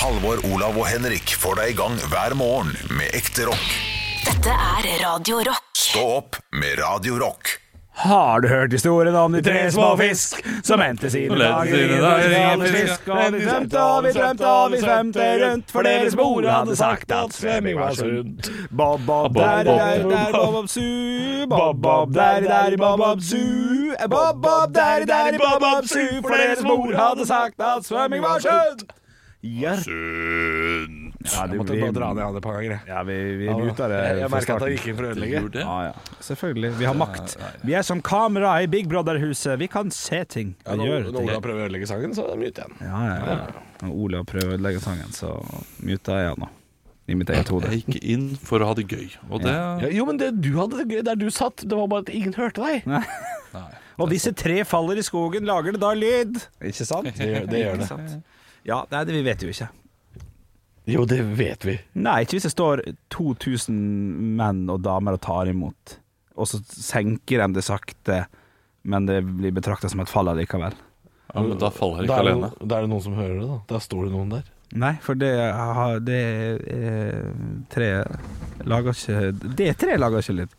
Halvor, Olav og Henrik får deg i gang hver morgen med ekte rock. Dette er Radio Rock. Stå opp med Radio Rock. Har du hørt historien om de tre små fisk som endte sine dager i en dager fisk? en fisk? Og vi svømte og vi svømte og vi svømte rundt, for deres mor hadde sagt at svømming var sunt. Bob, bob, der, der, der, bob, bob, su. Bob, bob, der, der, bob, bob, su. Bob, bob, der, der, bob, bob, su. For deres mor hadde sagt at svømming var sunt. Ja. Ja, Jeg måtte bare dra ned han et par ganger. ja, vi, vi muta det Jeg, jeg merka at han gikk inn for å ødelegge. Ja, ja. Selvfølgelig. Vi har makt. Vi er som kamera i Big Brother-huset. Vi kan se ting Ja, når, når. Ola prøver å ødelegge sangen, så muter jeg den. Ja, ja, ja. Når Olav prøver å ødelegge sangen, så muter jeg han òg. I mitt eget hode. Jeg gikk inn for å ha det gøy, og det Ja, jo, men det, du hadde det gøy der du satt. Det var bare at ingen hørte deg. Og disse tre faller i skogen, lager det da lyd? Ikke sant? Det, gjør- det gjør det. Ja, nei, det vi vet jo ikke. Jo, det vet vi. Nei, ikke hvis det står 2000 menn og damer og tar imot, og så senker de det sakte, men det blir betrakta som et fall allikevel. Ja, men da faller de Da ikke er, det, alene. da er det noen som hører det, da. Da står det noen der. Nei, for det, har- det er tre lager ikke Det tre lager ikke lyd.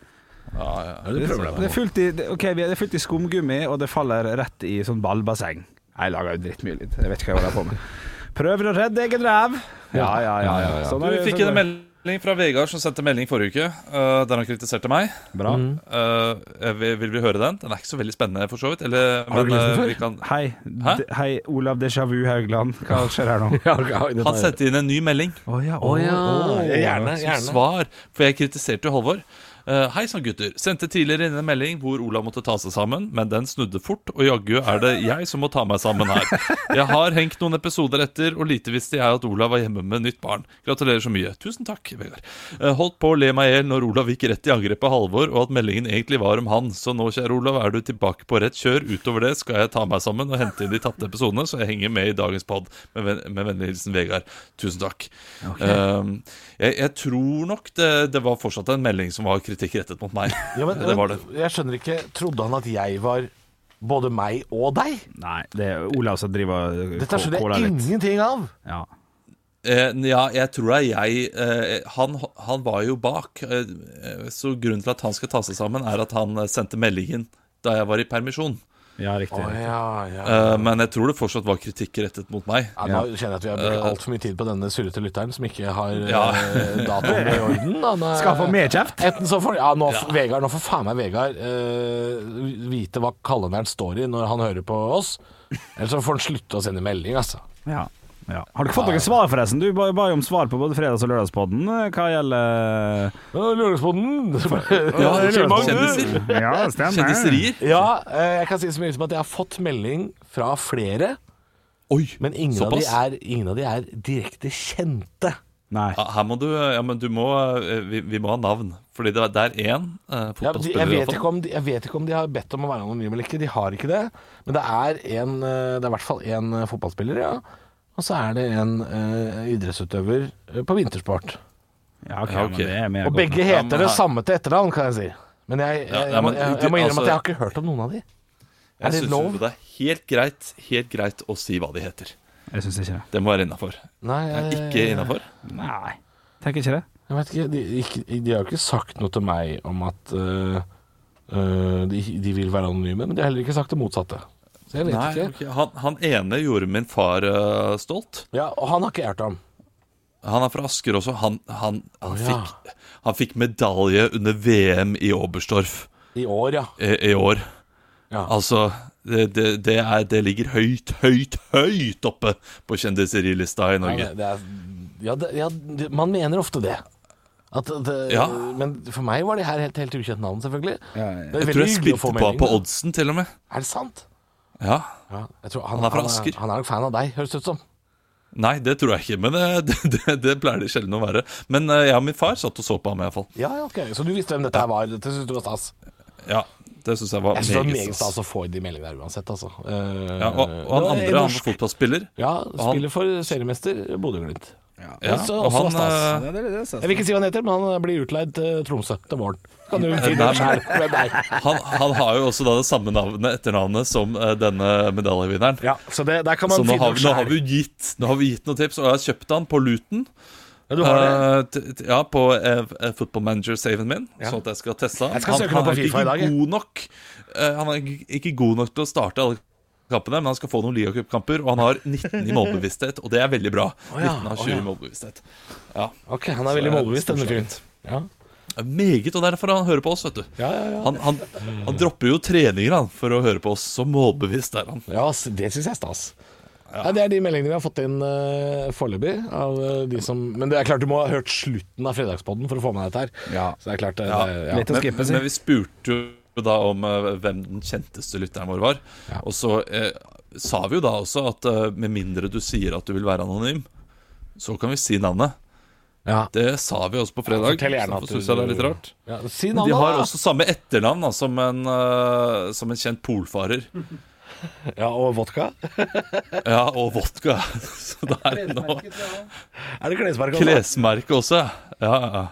Ja, ja. det Det er fullt i, det- ok, det er fullt i skumgummi, og det faller rett i sånn ballbasseng. Jeg lager jo drittmye lyd. Jeg vet ikke hva jeg holder på med. Prøver å redde egen ræv. Ja, ja, ja. ja, Sånn Du, er vi fikk sånn en melding fra Vegard som sendte melding forrige uke, uh, der han kritiserte meg. Bra. Eh, vil, vil vi høre den? Den er ikke så veldig spennende, for så vidt. Eller, men eh, vi kan Hei, Hæ? hei, Olav Déjà Vu Haugland. Hva skjer her nå? Han sendte inn en ny melding Å ja, Oh, ja. Gjerne. som gjerne. svar, for jeg kritiserte jo Halvor. Eh, Hei sann, gutter. Sendte tidligere inn en melding hvor Olav måtte ta seg sammen, men den snudde fort, og jaggu er det jeg som må ta meg sammen her. Jeg har hengt noen episoder etter, og lite visste jeg at Olav var hjemme med nytt barn. Gratulerer så mye. Tusen takk, Vegard. Eh, Holdt på å le meg i hjel når Olav gikk rett i angrep på Halvor, og at meldingen egentlig var om han. Så nå, kjære Olav, er du tilbake på rett kjør. Utover det skal jeg ta meg sammen og hente inn de tapte episodene, så jeg henger med i dagens pod. Med, ven- med vennlig hilsen Vegard. Tusen takk. Um, jeg, jeg tror nok det, det var fortsatt en melding som var kritikk rettet mot meg. Ja, men, det var det. Jeg skjønner ikke. Trodde han at jeg var både meg og deg? Nei, det er Olav som driver og Dette skjønner jeg ingenting av. Ja. Eh, ja, jeg tror det er jeg eh, han, han var jo bak, eh, så grunnen til at han skal ta seg sammen, er at han eh, sendte meldingen da jeg var i permisjon. Ja, riktig. Å, ja, ja. Eh, men jeg tror det fortsatt var kritikk rettet mot meg. Ja, nå kjenner jeg at vi har brukt altfor mye tid på denne surrete lytteren som ikke har Ja. eh, datoen i orden. Han er- Skal få mer kjeft. Enten så får, ja, nå, Vegard, nå får faen meg Vegard eh, vite hva kalenderen står i når han hører på oss. Eller så får han slutte å sende melding, altså. Ja. Ja. Har du ikke fått noen svar, forresten? Du ba ba jo om svar på både fredags- og lørdagspodden. Hva gjelder Lørdagspodden. Ja, kjendiser. Ja, stemmer. Kjendiserier. Ja, eh, jeg kan si så mye som at jeg har fått melding fra flere, Oi, men ingen, av de, såpass? er, ingen av de er direkte kjente. Nei. Ja, Her må du Ja, men du må eh, Vi, vi må ha navn. Fordi det, er- det er én uh, Ja, de, fotballspiller jeg, i vet ikke om de, jeg vet ikke om de har bedt om å være anonyme eller ikke. De har ikke det. Men det er, en, eh, det er i hvert fall én fotballspiller, ja. Og så er det en eh, idrettsutøver eh, på vintersport. Ja, ok, Ja, ok. men det er mer Og godt begge nok. Ja, heter men det her- samme til etternavn, kan jeg si. Men jeg, jeg, Ja, jeg, ja, må, men jeg, jeg må innrømme altså- at jeg har ikke hørt om noen av de. Er Jeg det syns lov? jo det er helt greit, helt greit å si hva de heter. Jeg syns ikke det. Det må være innafor. Nei, jeg, Ikke innafor? Nei. Tenker ikke det. Jeg vet ikke, de, ikke, de har jo ikke sagt noe til meg om at øh, øh, de, de vil være anonyme, men de har heller ikke sagt det motsatte. Så jeg vet Nei, ikke. han, han ene gjorde min far uh, stolt. Ja, Og han har ikke hørt om. Han er fra Asker også. Han, han, han, oh, ja. fikk, han fikk medalje under VM i Oberstdorf I år, ja. i, i år. Ja. Altså, det, det, det, er, det ligger høyt, høyt, høyt oppe på kjendiserilista i Norge. det, det er, ja, det, ja, man mener ofte det. At det Ja. Men for meg var det her helt, helt ukjent navn, selvfølgelig. Jeg tror jeg spilte på, på oddsen, til og med. Er det sant? Ja. Ja, jeg tror han, Han er fra Asker. han er nok fan av deg, høres det ut som. Nei, det tror jeg ikke, men eh, det, det, det pleier det sjelden å være. Men eh, jeg og min far satt og så på ham, iallfall. Ja, ja, ok. Så du visste hvem dette her var? Dette syntes du var stas? Ja, det syns jeg var Jeg synes det var meget meget stas. å få de meldingene der uansett, altså. Ja, og, og han er andre, han var fotballspiller. Ja, spiller for seriemester Bodø-Glimt. Ja, Også- og han stas. eh, det, det, Jeg vil ikke si hva han heter, men han blir utleid til Tromsø til våren. Kan du finne selv han, han har jo også da det samme navnet, etternavnet, som eh, denne medaljevinneren. Ja, så det, der kan man Så nå finne har, vi- nå, har vi gitt, nå har vi gitt noen tips, og jeg har kjøpt han på Luton. Ja? Eh, t- ja, på eh, eh, Football Manager-saven min, Ja. sånn at jeg skal teste han. Jeg skal han, han er ikke god nok eh, Han er ikke god nok til å starte alle kampene, men han skal få noen ligacupkamper, og han har 19 i målbevissthet, og det er veldig bra. 19 av 20 i målbevissthet. Ja. Ok, han er veldig målbevisst, denne fyren. Ja. Meget, og derfor han hører på oss, vet du. Ja, ja, ja. Han, han, han dropper jo treninger han, for å høre på oss, så målbevisst er han. Ja, det syns jeg er stas. Ja. det er de meldingene vi har fått inn uh, foreløpig. av, de Men det er klart du må ha hørt slutten av Fredagspodden for å få med dette her. Ja. Så det er klart uh, Ja, det, ja. litt å Men, men vi spurte jo da om eh, hvem den kjenteste lytteren vår var. Ja. Og så eh, sa vi jo da også at eh, med mindre du sier at du vil være anonym, så kan vi si navnet. Ja. Det sa vi også på fredag. Fortell gjerne så at jeg det er litt rart. Ja, si navnet, de har da. også samme etternavn da, som, en, uh, som en kjent polfarer. Ja, og vodka. Ja, og vodka. Så det er nå Er det klesmerket også? Klesmerket også. Ja, ja.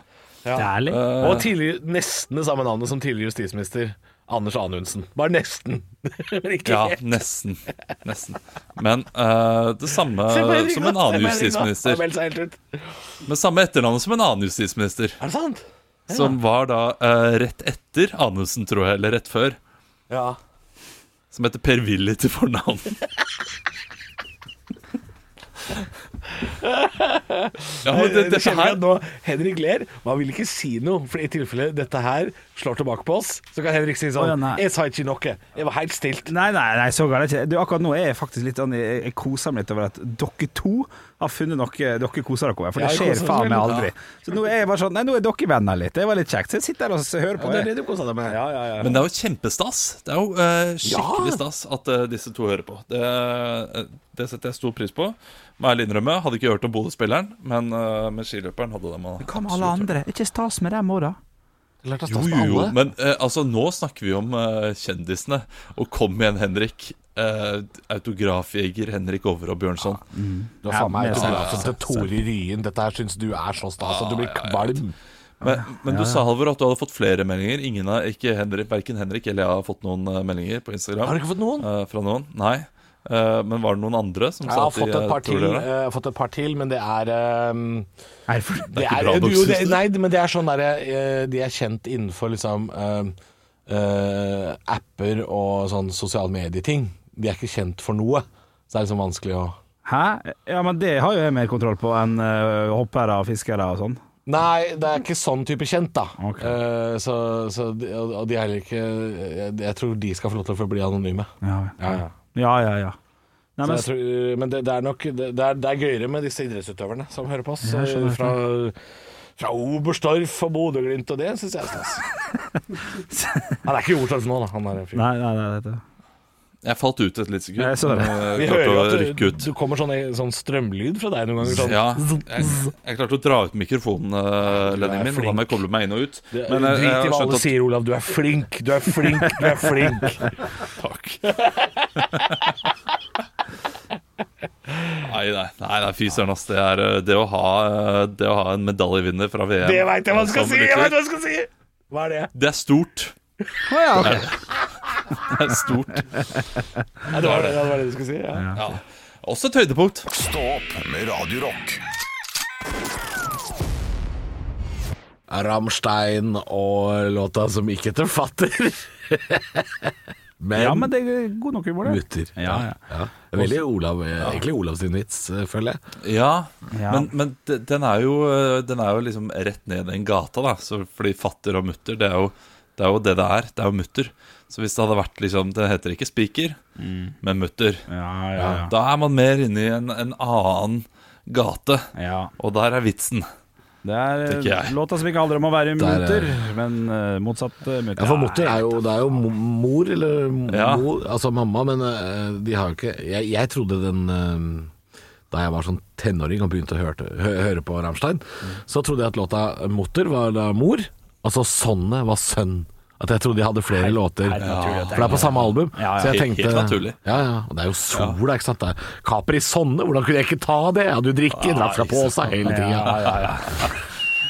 Deilig. Eh, Og tidligere, nesten det samme navnet som tidligere justisminister Anders Anundsen. Bare nesten. Men ikke ja, helt. nesten. Nesten. Men uh, det samme som en annen justisminister. Med samme etternavnet som en annen justisminister. Er det sant? Som var da uh, rett etter Anundsen, tror jeg, eller rett før. Ja. Som heter Per-Willy til fornavn. ja, men det, Det dette her nå Henrik ler. Man vil ikke si noe, for i tilfelle dette her slår tilbake på oss, så kan Henrik si sånn sånn ja. Jeg sa ikke noe. Jeg var helt stilt. Nei, nei, nei, så galt er det ikke. Du, akkurat nå er jeg faktisk litt sånn jeg koser meg litt over at dere to har funnet noe dere koser dere med, For det skjer faen meg aldri. Så nå er jeg bare sånn Nei, nå er dere venner litt. Det var litt kjekt. Så jeg sitter her og hører på. det er det du koser deg med. Ja, ja, ja. Men det er jo kjempestas. Det er jo uh, skikkelig Ja. stas at uh, disse to hører på. Det, uh, det setter jeg stor pris på. Må ærlig innrømme, hadde ikke hørt om Bodø-spilleren, men uh, med skiløperen hadde de Hva med alle andre? Er ikke stas med dem òg, da? Jo, jo, jo. Men eh, altså, nå snakker vi om eh, kjendisene. Og kom igjen, Henrik. Eh, autografjeger Henrik Over og Bjørnson. Du har faen meg Ja, autografen ja, til Tore Ryen. Dette her syns du er så stas at du blir kvalm. Men, men du sa Halvor at du hadde fått flere meldinger. Ingen av, ikke Henrik, Verken Henrik eller jeg har fått noen eh, meldinger på Instagram. Har du ikke fått noen? Uh, fra noen? Nei. Uh, men var det noen andre som Jeg sa har at de fått et par tror til, jeg har fått et par til men det er ehm, Nei, for, Det ikke er, bra nok, jo, det, synes du? nei, men det er sånn derre De er kjent innenfor liksom uh, apper og sånn sosiale medieting. De er ikke kjent for noe. Så det er liksom vanskelig å Hæ? Ja, men det har jo jeg mer kontroll på enn uh, hoppere og fiskere og sånn. Nei, det er ikke sånn type kjent, da. Ok. Uh, så, så de, og de er heller ikke jeg, jeg tror de skal få lov til å forbli anonyme. Ja, Ja, ja. ja. ja, ja. Nei, men, tror, men det, det er nok det, det, er, det er gøyere med disse idrettsutøverne som hører på oss. Fra, fra Oberstdorf og Bodø-Glimt, og det syns jeg er stas. Han er ikke i Oberstdorf nå, da. Han er fyr. nei, nei, nei, dette. Jeg falt ut et lite sekund. Jeg så det. eh, Vi hører jo at du, du kommer sånn, sånn strømlyd fra deg noen ganger. Sånn. Ja, jeg, jeg klarte å dra ut mikrofonledningen min. og Da må jeg koble meg inn og ut. Men jeg, Drit jeg i hva alle at sier, Olav. Du er flink, du er flink, du er flink. Takk. Nei, nei, nei, nei fy søren, ass. Det, er, eh, det, å ha, eh, det å ha en medaljevinner fra VM Det veit jeg hva du skal si! Jeg vet hva du skal si! Hva er det? Det er stort. Å ja, ok. Det er stort. Ja, det, var det, det var det du skulle si? Ja. Ja. Også et høydepunkt. Stå opp med Radiorock. Ramstein Rammstein og låta som ikke heter Fatter. men, ja, men det er god nok humor, det. mutter. Ja, ja. Ja. Veldig Olav, egentlig Olav sin vits, eh, føler jeg. Ja, Ja. men, men den, er jo, eh, den er jo liksom rett ned den gata, da. Så fordi fatter og mutter, det er jo det er jo det det er. Det er jo mutter. Så hvis det hadde vært liksom Det heter ikke spiker, men mutter. Ja, ja, ja. Da er man mer inne i en, en annen gate. ja. Og der er vitsen. Det er låta som ikke handler om å være mutter, er- men uh, motsatt uh, mutter. Ja, for mutter er jo, det er jo mor, eller mor, altså mamma, men eh, de har jo ikke Jeg, jeg trodde den eh, Da jeg var sånn tenåring og begynte å høre, høre på Rammstein, så trodde jeg at låta 'Mutter' var da mor, altså 'Sonne' var sønn. At jeg trodde de hadde flere låter. helt naturlig For det er på samme album. Ja, ja. Så jeg tenkte helt naturlig. Ja, ja. Og det er jo sola, ikke sant. Capri Sonne, hvordan kunne jeg ikke ta det? Jeg hadde jo drikke, drakk fra posa hele tida. Ja, ja, ja.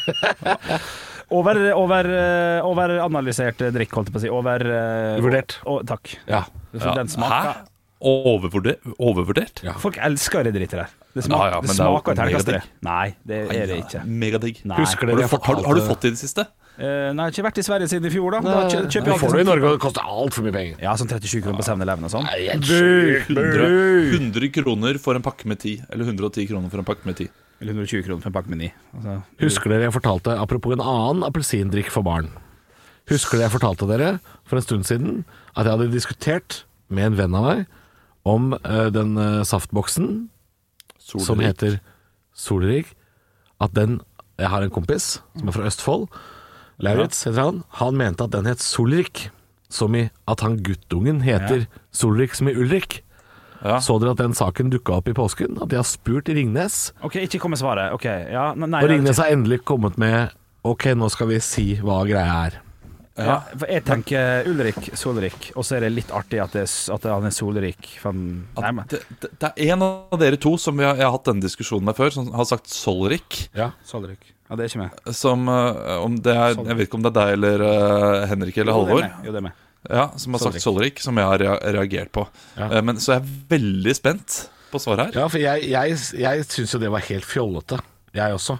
Over, over, eh, overanalysert drikk, holdt jeg på å si. Over eh, Vurdert. å- takk. Ja. Den Hæ? smaker Overvurdert? overvurdert? Ja. Folk elsker det drittet der. Det Ja, smaker, ja, men det er smaker terningkast tre. Nei, det er det ikke. Megadigg. Du, har, har du fått det i det siste? Eh, nei, jeg har ikke vært i Sverige siden i fjor, da. Da kjøper jeg får det i sånn Norge, og det koster altfor mye penger. Ja, sånn 37 kroner på 7-Eleven og sånn. Nei, helt sjukt. 100, 100 kroner for en pakke med 10. Eller 110 kroner for en pakke med 10. Eller 120 kroner for en pakke med 9. Altså, Husker dere jeg fortalte, apropos en annen appelsindrikk for barn Husker dere jeg fortalte dere for en stund siden at jeg hadde diskutert med en venn av meg om uh, den uh, saftboksen som heter Solrik. At den Jeg har en kompis som er fra Østfold. Lauritz heter han. Han mente at den het Solrik. Som i at han guttungen heter Solrik som i Ulrik. Ja. Så dere at den saken dukka opp i påsken? At de har spurt Ringnes? OK, ikke kom med svaret. Ok, ja, nei, Og er Ringnes har endelig kommet med Ok, nå skal vi si hva greia er. ja, for Jeg tenker Ulrik Solrik, og så er det litt artig at, det, er at han er Solrik. For han, nei, men, Det, det, det er en av dere to som vi har, jeg har hatt denne diskusjonen med før, som har sagt Solrik. Ja. Solrik. Ja, det er ikke med. Som uh, om det er Jeg vet ikke om det er deg eller uh, Henrik eller Jo, er Halvor. Jo, det er meg. Ja, som har sagt Solrik, som jeg har reagert på. Ja. Eh, Men Så jeg er veldig spent på svaret her. Ja, for jeg, jeg, jeg syns jo det var helt fjollete, jeg også.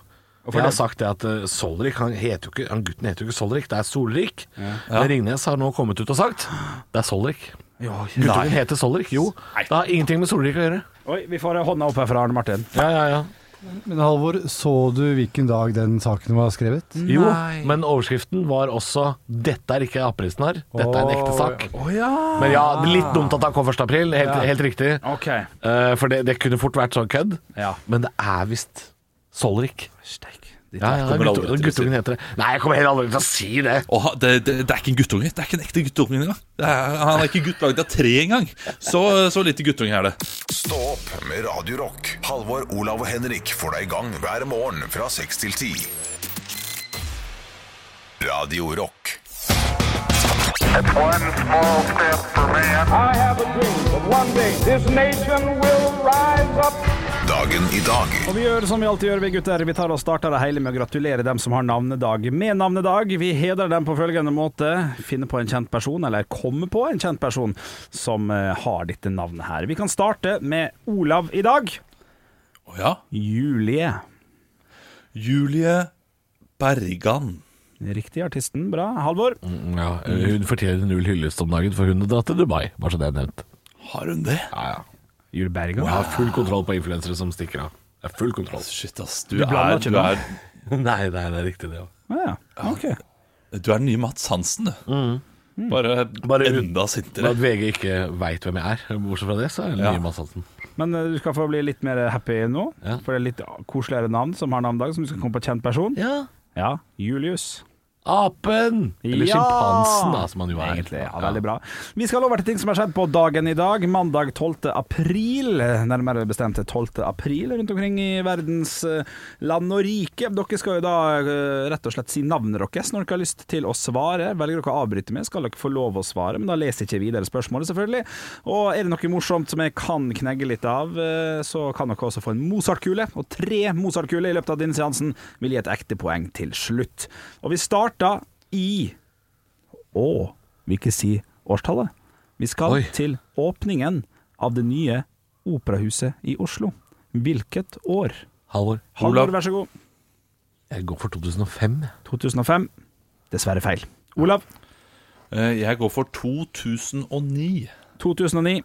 Jeg har sagt det at uh, Solrik, han, heter jo ikke, han gutten heter jo ikke Solrik, det er Solrik. Men Ringnes har nå kommet ut og sagt det er Solrik. Guttungen heter Solrik. Jo, det har ingenting med Solrik å gjøre. Oi, vi får hånda opp her fra Arne Martin. Ja, ja, ja. Men Halvor, så du hvilken dag den saken var skrevet? Jo, men overskriften var også 'Dette er ikke aprilsnarr, dette er en ekte sak'. Men ja, Men ja, litt dumt at han kom 1. april, helt, helt riktig. Okay. Uh, for det, det kunne fort vært sånn kødd. Ja. Men det er visst Solrik. Steik. Ja, ja, kommer aldri guttu- til å si guttungen heter det. Nei, jeg kommer heller aldri til å si det. Oh, det, det, det er ikke en guttunge. Det er ikke en ekte guttunge engang. Er, han er ikke gutt lagd av tre engang. Så, så lite guttunge er det. Stå opp med Radio Rock. Halvor, Olav og Henrik får deg i gang hver morgen fra seks til ti. Radio Rock. One small step for man. I have a dream that one day this nation will rise up. Dagen i dag. Og vi gjør som vi alltid gjør, vi gutter. Vi tar og starter det hele med å gratulere dem som har navnedag med navnedag. Vi hedrer dem på følgende måte. Finne på en kjent person, eller komme på en kjent person som eh, har dette navnet her. Vi kan starte med Olav i dag. Å ja. Julie. Julie Bergan. Riktig artisten. Bra. Halvor. Ja, hun fortjener null hyllest om dagen, for hun har dratt til Dubai. Bare så det er nevnt. Har hun det? Ja, ja. Julie Bergan. Jeg har full kontroll på influensere som stikker av. Jeg har full kontroll. Shit, ass. Du, Du blander er, ikke du, nå? er, Nei, nei, det er riktig, det òg. Ah, ja. Ok. du er den nye Mats Hansen, du. Mm. Bare, Bare- enda sintere. At VG ikke veit hvem jeg er, bortsett fra det, så er det Ja. nye Mads Hansen. Men eh, du skal få bli litt mer happy nå, Ja. for det er litt koseligere navn som har navnedag, som du skal komme på kjent person. Ja. Ja, Julius. Apen! Eller Ja! sjimpansen, da, som han jo er. Egentlig, ja, veldig bra. Vi skal over til ting som har skjedd på dagen i dag. Mandag 12. april, nærmere bestemt 12. april, rundt omkring i verdens eh, land og rike. Dere skal jo da eh, rett og slett si navnet deres når dere har lyst til å svare. Velger dere å avbryte med, skal dere få lov å svare, men da leser ikke videre spørsmålet, selvfølgelig. Og er det noe morsomt som jeg kan knegge litt av, eh, så kan dere også få en Mozart-kule. Og tre Mozart-kuler i løpet av denne seansen vil gi et ekte poeng til slutt. Og vi starta i Å, vil ikke si årstallet. Vi skal Oi. til åpningen av det nye operahuset i Oslo. Hvilket år? Halvor. Halvor, vær så god. Jeg går for 2005. 2005. Dessverre feil. Olav. Eh, Jeg går for 2009. 2009.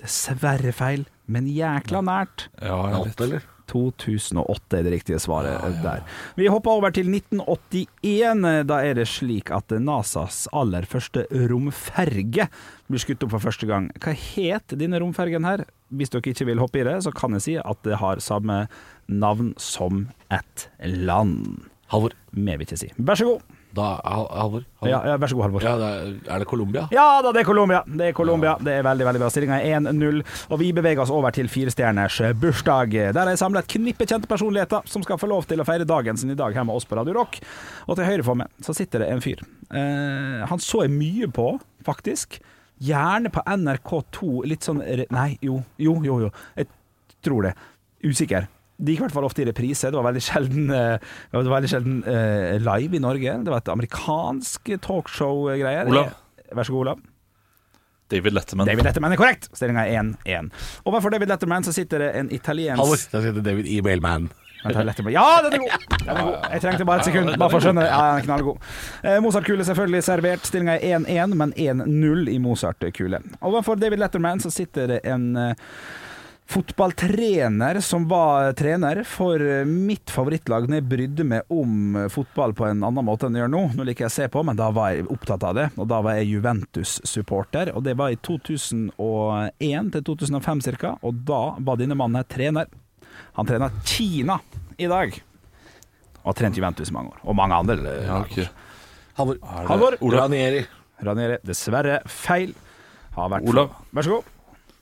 Dessverre feil, men jækla nært. Ja, jeg vet. Eller? 2008 er det riktige svaret der. Vi hopper over til 1981. Da er det slik at NASAs aller første romferge blir skutt opp for første gang. Hva het denne romfergen her? Hvis dere ikke vil hoppe i det, så kan jeg si at det har samme navn som et land. Halvor. Mer vil ikke si. Vær så god. Da, Halvor? Ja, ja, vær så god, Halvor. Ja, er, det Colombia? Ja da, det er Colombia. Det er Colombia. Det er veldig veldig bra. Stillinga er 1-0. Og vi beveger oss over til firestjerners bursdag. Der har jeg samla et knippe kjente personligheter som skal få lov til å feire dagen sin i dag her med oss på Radio Rock. Og til høyre for meg så sitter det en fyr. Eh, han så jeg mye på, faktisk. Gjerne på NRK2. Litt sånn Nei, jo, jo, jo. jo. Jeg tror det. Usikker. Det gikk i hvert fall ofte i reprise. Det var veldig sjelden, eh, det var veldig sjelden eh, live i Norge. Det var et amerikansk talkshow-greier. Olav. Vær så god, Olav. David Letterman. David Letterman er korrekt. Stillinga er 1-1. Overfor David Letterman så sitter det en italiensk Halvor. da sitter David E. Mailman. Ja, den er! Den er god. Jeg trengte bare et sekund, bare for å skjønne. Ja, den er knallgod. Eh, Mozart-kule selvfølgelig servert. Stillinga er 1-1, men 1-0 i Mozart-kule. Overfor David Letterman så sitter det en eh, fotballtrener som var trener for eh, mitt favorittlag når jeg brydde meg om fotball på en annen måte enn jeg gjør nå. Nå liker jeg å se på, men da var jeg opptatt av det, og da var jeg Juventus-supporter. Og det var i 2001 til 2005 ca., og da var denne mannen trener. Han trener Kina i dag. Og har trent Juventus i mange år. Og mange andre. eh, Ja, okay. ok. Halvor. Halvor. Ranieri. Ranieri. Dessverre feil. Har vært Olav. Vær så god.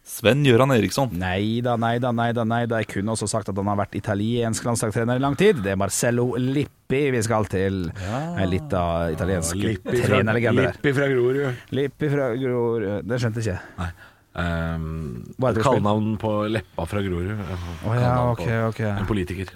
Sven Gøran Eriksson. Nei da, nei da, nei da. nei da Jeg kunne også sagt at han har vært italiensk landslagstrener i lang tid. Det er Marcello Lippi vi skal til. En lita italiensk Lippi fra, trenerlegende. Lippi fra Grorud. Lippi fra Grorud Det skjønte jeg ikke. Nei. Um, Kallenavn på leppa fra Grorud. Oh, ja, okay, okay. En politiker.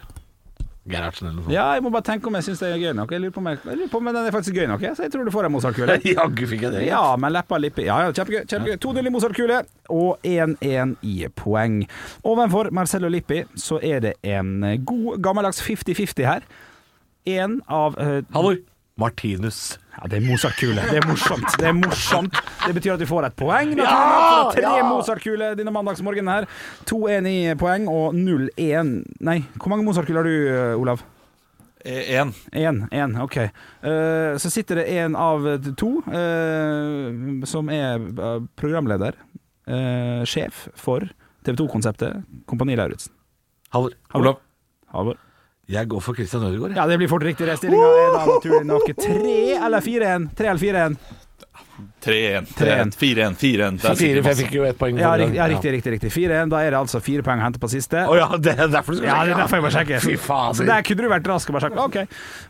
Gerhardsen eller noe sånt. Ja, jeg må bare tenke om jeg syns det er gøy nok. Jeg lurer på om, jeg, jeg lurer på om den er faktisk gøy nok, jeg. så jeg tror du får en Mozart-kule. Jaggu fikk jeg det. Ja, men leppa lippi. Ja, ja, kjempegøy. kjempegøy. 2-0 i Mozart-kule og 1-1 i poeng. Ovenfor Marcello Lippi så er det en god gammeldags 50-50 her. En av uh, Halvor. Martinus. Ja, det er Mozart-kule. Det er morsomt. Det er morsomt. Det betyr at du får et poeng. er tre Mozart-kuler denne mandagsmorgenen her. 2-1 i poeng og 0-1 Nei, hvor mange Mozart-kuler har du, eh, Olav? Én. Én, én, ok. Uh, så sitter det en av to uh, som er eh, programleder, uh, sjef for TV 2-konseptet Kompani Lauritzen. Halvor. Olav. Halvor. Jeg går for Christian Ødegaard. Ja, det blir fort riktig. Stillinga er da naturlig nok 3 eller fire en. Tre eller fire en. 3-1. 3-1. 4-1. 4-1. Det er Fire, for sikkert jeg fikk jo ett poeng. Ja, riktig, ja, riktig, riktig, riktig. Fire en. Da er det altså fire poeng å hente på siste. Oh, ja, det er derfor du skal Ja, det er derfor jeg må sjekke. Fy faen. Så der kunne du vært rask og bare sagt OK.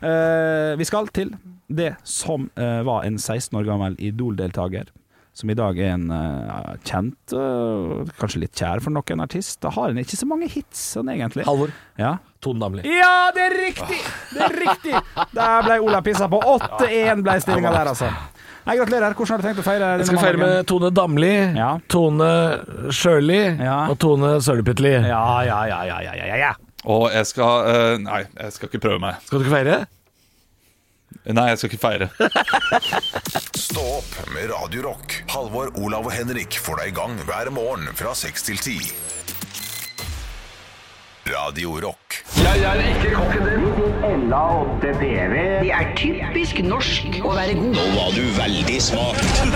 Uh, vi skal til det som uh, var en 16 år gammel Idol-deltaker. Som i dag er en uh, kjent, uh, kanskje litt kjær for noen artist. Da har han ikke så mange hits, sånn egentlig. Halvor. Ja. Tone Damli. ja, det er riktig! Det er riktig! Der ble Ola pissa på. 8-1 ble stillinga der, altså. Nei, Gratulerer. Hvordan har du tenkt å feire Jeg skal feire med Tone Damli, Ja. Tone Sjøli Ja. og Tone Sølepytteli. Ja, ja, ja, ja, ja, ja, ja. Og jeg skal uh, Nei, jeg skal ikke prøve meg. Skal du ikke feire? Nei, jeg skal ikke feire. Stå opp med Radio Rock. Halvor, Olav og Henrik får deg i gang hver morgen fra 6 til 10. Radio Rock. Det er typisk norsk å være god. Nå var du veldig smak. Hvor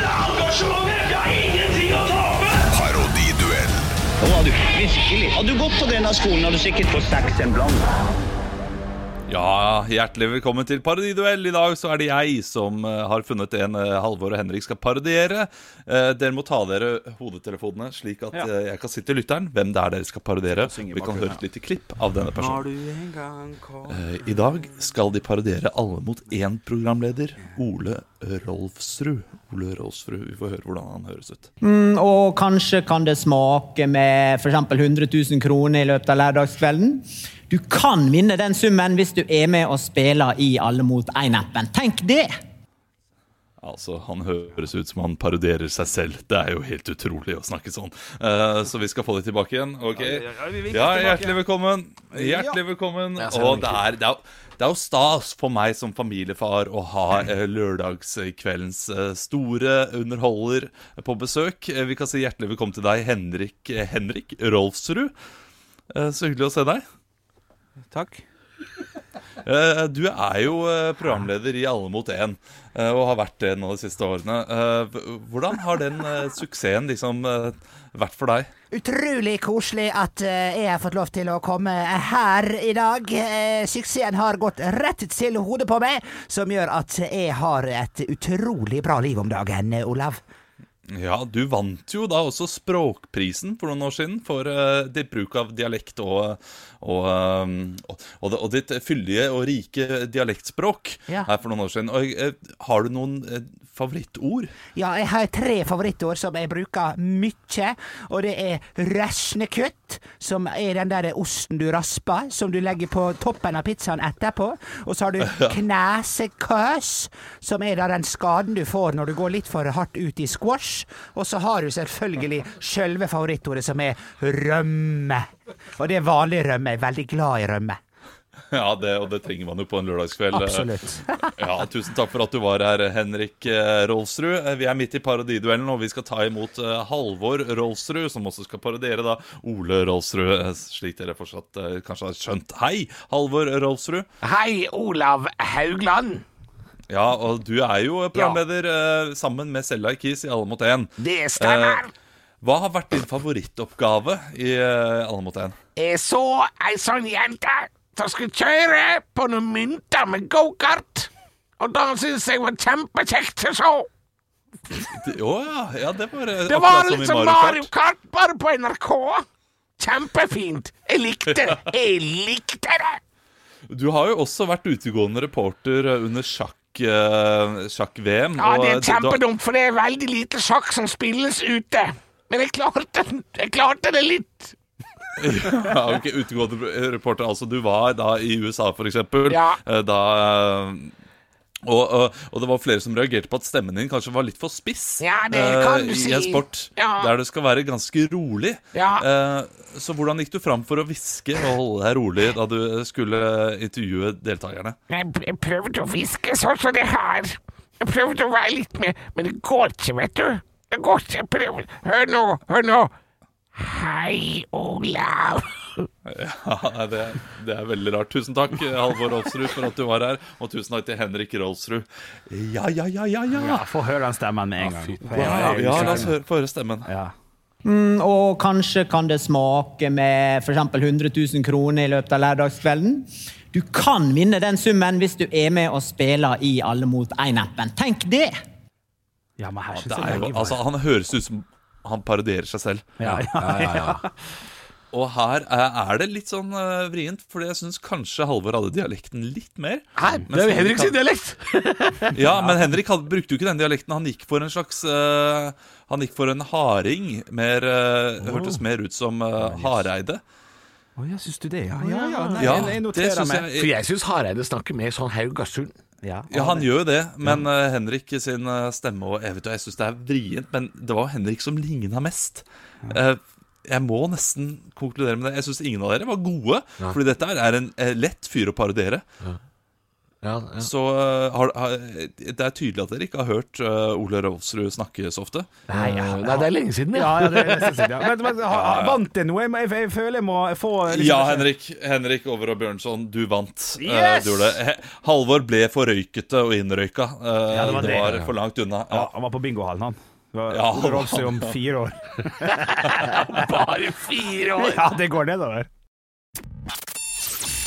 er engasjementet? Jeg har ingenting å tape! Parodiduell. Nå var du virkelig. Hadde du gått på denne skolen, hadde du sikkert fått seks en blant. Ja, hjertelig velkommen til Parodiduell. I dag så er det jeg som eh, har funnet en eh, Halvor og Henrik skal parodiere. Eh, dere må ta dere hodetelefonene, slik at Ja. jeg kan si til lytteren hvem det er dere skal parodiere. Vi kan høre et lite klipp av denne personen. Eh, I dag skal de parodiere Alle mot én programleder, Ole Rolfsrud. Ole Rolfsrud, Vi får høre hvordan han høres ut. Mm, og kanskje kan det smake med f.eks. 100 000 kroner i løpet av lørdagskvelden. Du kan vinne den summen hvis du er med og spiller i Alle mot én-appen. Tenk det! Altså, Han høres ut som han parodierer seg selv. Det er jo helt utrolig å snakke sånn. Uh, så vi skal få det tilbake igjen. Ok? Ja, hjertelig velkommen. Hjertelig velkommen. Og det er, det, er, det er jo stas for meg som familiefar å ha uh, lørdagskveldens uh, store underholder på besøk. Vi kan si hjertelig velkommen til deg, Henrik, Henrik Rolfsrud. Så hyggelig å se deg. Takk. Eh, Du er jo eh, programleder i Alle mot én, eh, og har vært det nå de siste årene. Hvordan har den suksessen liksom vært for deg? Utrolig koselig at jeg har fått lov til å komme her i dag. Suksessen har gått rett til hodet på meg, som gjør at jeg har et utrolig bra liv om dagen, Olav. Ja, du vant jo da også Språkprisen for noen år siden for uh, ditt bruk av dialekt og, og, um, og, og, ditt fyldige og rike dialektspråk Ja. her for noen år siden. Og, uh, har du noen uh, favorittord? Ja, jeg har tre favorittord som jeg bruker mye, og det er røsnekutt, som er den der osten du rasper, som du legger på toppen av pizzaen etterpå. Og så har du knesekøs, som er da den skaden du får når du går litt for hardt ut i squash. Og så har du selvfølgelig sjølve favorittordet, som er rømme. Og det er vanlig rømme. Jeg er veldig glad i rømme. Ja, det, og det trenger man jo på en lørdagskveld. Absolutt. Ja, Tusen takk for at du var her, Henrik eh, Rolfsrud. Eh, Vi er midt i parodiduellen, og vi skal ta imot eh, Halvor Rolfsrud, som også skal parodiere da Ole Rolfsrud, slik dere fortsatt kanskje har skjønt. Hei, Halvor Rolfsrud. Hei, Olav Haugland. Ja, og du er jo programleder ja. sammen med Selda Kis i Alle mot én. Det stemmer. Eh, hva har vært din favorittoppgave i eh, Alle mot én? Jeg så ei sånn jente som skulle kjøre på noen mynter med gokart. Og da syntes jeg var kjempekjekt å se. Å ja, ja, det var eh, Det var liksom Mario Kart. Bare på NRK. Kjempefint. Jeg likte det. Jeg likte det. Du har jo også vært utegående reporter eh, under sjakk, eh, sjakk-VM. Ja, det eh, er kjempedumt, for det er veldig lite sjakk som spilles ute. Men jeg klarte, jeg klarte det litt. Ja, ok, Utegående reporter, altså du var da i USA for eksempel Ja. eh, Da eh, og, og, og det var flere som reagerte på at stemmen din kanskje var litt for spiss Ja, det kan du uh, si. I en sport Ja. der det skal være ganske rolig. Ja. Uh, så hvordan gikk du fram for å hviske og holde deg rolig da du skulle intervjue deltakerne? Jeg, prøvde å hviske sånn som det her. Jeg prøvde å være litt med, men det går ikke, vet du. Det går ikke. Hør nå, hør nå. Hei, Olav. Ja, det, det er veldig rart. Tusen takk, Halvor Rolfsrud, for at du var her. Og tusen takk til Henrik Rolfsrud. Ja, ja, ja, ja, ja. Ja, Få høre den stemmen med en gang. Ja, ja, la oss høre, få høre stemmen. Ja. Mm, og kanskje kan det smake med f.eks. 100 000 kroner i løpet av lørdagskvelden. Du kan vinne den summen hvis du er med og spiller i Alle mot én-appen. Tenk det! ja, men her Det synes er jeg jo, altså, han høres ut som han parodierer seg selv. ja, ja, ja. Og her er det litt sånn uh, vrient, fordi jeg syns kanskje Halvor hadde dialekten litt mer. Hæ? Det er jo Henrik sin dialekt. Ja, men Henrik hadde, brukte jo ikke den dialekten. Han gikk for en slags uh, Han gikk for en harding. Mer, oh. Hørtes mer ut som uh, Hareide. Å ja, syns du det? Ja, ja, ja. Nei, Ja, jeg, jeg noterer syns meg. jeg For jeg syns Hareide snakker mer sånn Haugasund. Ja, Ja, han gjør jo det, men eh, Henrik sin eh, stemme og jo, jeg syns det er vrient, men det var Henrik som ligna mest. Eh, jeg må nesten konkludere med det. Jeg syns ingen av dere var gode, fordi dette er en lett fyr å parodiere. Ja, ja. Så eh, har, har, det er tydelig at dere ikke har hørt eh, Ole Rolfsrud snakke så ofte. Nei, ja. Nei, det er lenge siden, Ja, ja. ja, det er nesten siden, ja. Men, men vant det noe? Jeg, jeg, jeg føler jeg må få liksom- Ja, Henrik. Henrik Over og Bjørnson, du vant. Eh, Yes! du gjorde det. He- Halvor ble for røykete og innrøyka. Eh, Ja, det var det var for langt unna. Ja, Ja. han var på bingohallen, han. Det var- Ja, var om fire år. Bare fire år. Ja, det går nedover.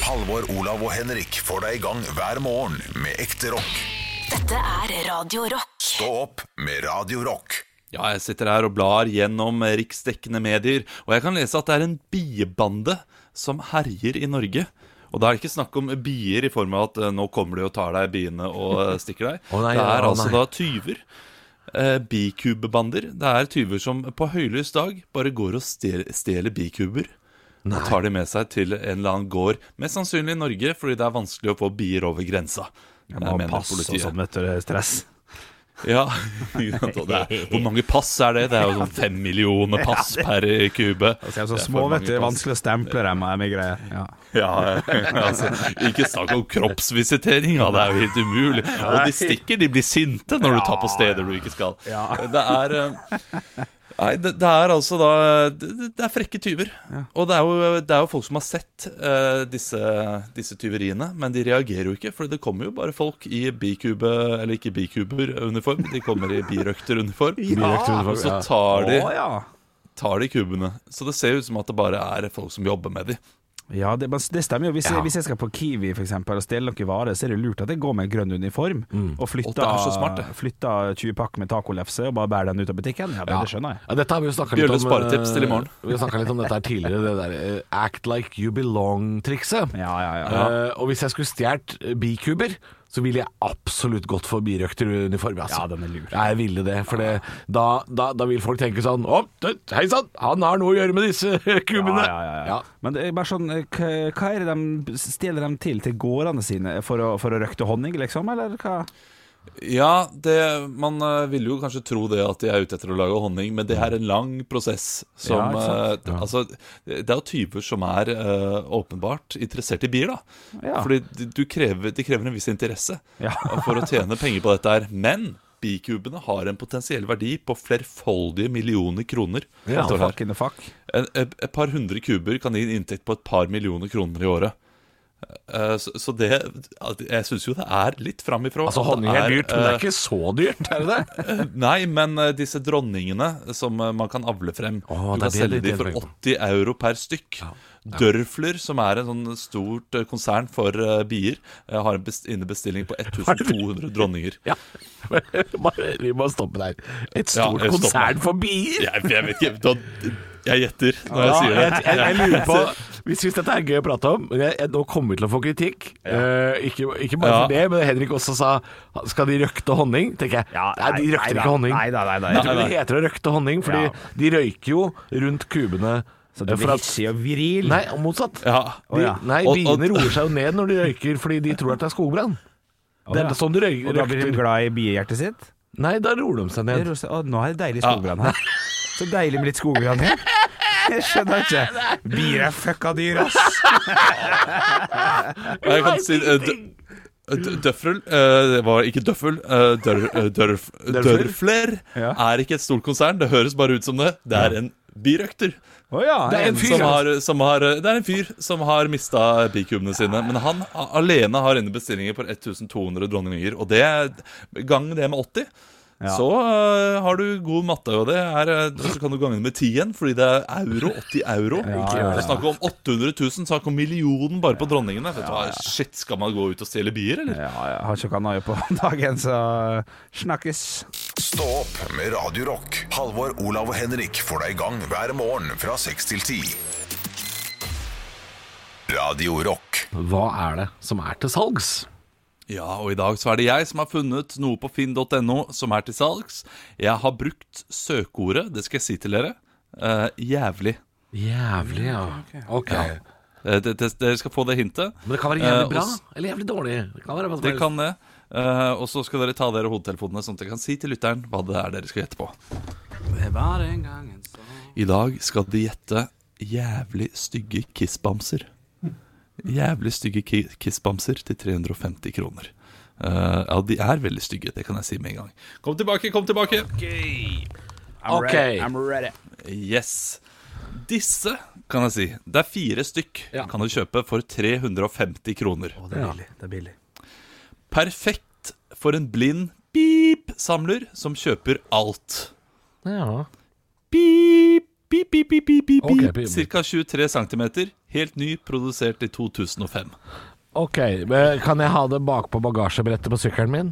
Halvor, Olav og Henrik får deg i gang hver morgen med ekte rock. Dette er Radio Rock. Stå opp med Radio Rock. Ja, jeg sitter her og blar gjennom riksdekkende medier, og jeg kan lese at det er en biebande som herjer i Norge. Og da er det ikke snakk om bier i form av at eh, nå kommer de og tar deg biene og eh, stikker deg. oh, nei, det er å altså nei. da tyver. Eh, bikubebander. Det er tyver som på høylys dag bare går og stjeler bikuber. Og tar de med seg til en eller annen gård, mest sannsynlig i Norge, fordi det er vanskelig å få bier over grensa. Jeg eh, må mener passe og sånn, vet du. Stress. Ja, og Hvor mange pass er det? Det er jo sånn fem millioner pass per kube. Altså, så små, vet du. Vanskelig å stemple dem med greier. Ja. Ja, altså, Ikke snakk om kroppsvisitering, det er jo helt umulig. Og de stikker, de blir sinte når du tar på steder du ikke skal. Det er eh, Nei, det, det er altså da Det, det er frekke tyver. Og det er, jo, det er jo folk som har sett uh, disse, disse tyveriene, men de reagerer jo ikke. For det kommer jo bare folk i bikube, eller ikke bikuber-uniform, de kommer i birøkteruniform. ja! Og så tar de, tar de kubene. Så det ser ut som at det bare er folk som jobber med de. Ja, det, det stemmer jo. Hvis, Ja. hvis jeg skal på Kiwi for eksempel, og stjele noen varer, så er det lurt at jeg går med grønn uniform og Og flytter, er flytter 20 pakk med tacolefse og bare bærer den ut av butikken. Ja, det, Ja. det skjønner jeg. Ja, dette har vi jo snakka litt om. Sparetips til i morgen. eh, Vi har litt om dette her tidligere, det der eh, act like you belong-trikset. Ja, ja, ja. Uh, og hvis jeg skulle stjålet bikuber, så ville jeg absolutt gått for birøkteruniform. Altså. Ja, den er lur. Jeg ville det, for det, da, da, da vil folk tenke sånn Å, hei sann, han har noe å gjøre med disse kubbene. Ja, ja, ja. Men det er bare sånn eh, hva er det de stjeler dem til til gårdene sine for å, for å røkte honning, liksom? Eller hva? Ja, det, man eh, vil jo kanskje tro det at de er ute etter å lage honning, men det er en lang prosess. Som, Ja, eh, altså, det er jo typer som er uh, åpenbart interessert i bier, da. Ja. Fordi du krever, de krever en viss interesse Ja. for å tjene penger på dette her. Men bikubene har en potensiell verdi på flerfoldige millioner kroner. Ja, fuck in the fuck. Et, et par hundre kuber kan gi en inntekt på et par millioner kroner i året. Eh, Så, så det Jeg syns jo det er litt framifrå. Altså, honning er dyrt, men det eh, er ikke så dyrt, er det det? Nei, men eh, disse dronningene som eh, man kan avle frem oh, Du kan selge de for 80 euro per stykk. Dørfler, som er en sånn stort eh, konsern for uh, bier, eh, har en best innebestilling på 1200 dronninger. Ja. Vi må stoppe der. Et stort ja, konsern for bier! Jeg, jeg vet ikke Jeg gjetter når jeg sier det. jeg, jeg, jeg lurer på Vi syns dette er gøy å prate om men jeg, jeg, Nå kommer vi til å få kritikk. Eh, ikke, ikke bare Ja. for det, men Henrik også sa Skal de røkte honning? Tenker jeg. Ja, nei, de røkter nei ikke da. honning. Nei nei, nei nei, Nei, det heter å røkte honning, Fordi Ja. de røyker jo rundt kubene. Så du eh, blir hissig og viril? Nei, og motsatt. Ja. De, Nei, Og- biene roer seg jo ned når de røyker fordi de tror at det er skogbrann. Det er sånn de røy- Og da blir de glad i biehjertet sitt? Nei, da roer de seg Det ned. rosa- Å, nå er det deilig skogbrann her. Så deilig med litt skoggrann her. Jeg skjønner ikke. Bier er fucka dyr, ass. Jeg kan si eh, Døffel eh, Det var ikke døffel. eh, dør, eh, dørf, dørfler Ja. er ikke et stort konsern. Det høres bare ut som det. Det er en birøkter. Å ja. Det er en fyr, Som har, som har, det er en fyr som har mista bikubene sine. Men han a- alene har inne bestillinger på 1200 dronninger. Og det gang det med 80. Ja. Så uh, har du god matte, og det er, så kan du gange med 10 igjen, fordi det er euro. 80 euro. Ja, ja, ja. snakk om 800 000, sak om millionen bare på dronningene. Vet du hva, Shit, skal man gå ut og stjele bier, eller? Ja, jeg har ikke noe annet på dagen, så snakkes. Stå opp med Radio Rock. Halvor, Olav og Henrik får deg i gang hver morgen fra 6 til 10. Radio Rock. Hva er det som er til salgs? Ja, og i dag så er det jeg som har funnet noe på finn.no som er til salgs. Jeg har brukt søkeordet, det skal jeg si til dere, eh, jævlig. Jævlig, ja. Ok. Eh, det- det- Dere skal få det hintet. Men det kan være jævlig Eh, bra, og s- eller jævlig dårlig. Det kan være hva som Det helst. kan det. Eh, og så skal dere ta dere hodetelefonene, sånn at dere kan si til lytteren hva det er dere skal gjette på. I dag skal de gjette jævlig stygge kissbamser. Jævlig stygge ki kissbamser til 350 kroner. Uh, ja, de er veldig stygge, det kan jeg si med en gang. Kom tilbake, kom tilbake! I'm okay. ready. I'm ready. Yes. Disse kan jeg si. Det er fire stykk. Ja. Kan du kjøpe for 350 kroner. Å, det er billig. Det er billig. Perfekt for en blind pip-samler som kjøper alt. Ja. Pip, pip, pip, pip, pip, pip, okay, pip. Ca. Cirka 23 cm. Helt ny, produsert i 2005. Ok, men kan jeg ha det bakpå bagasjebrettet på sykkelen min?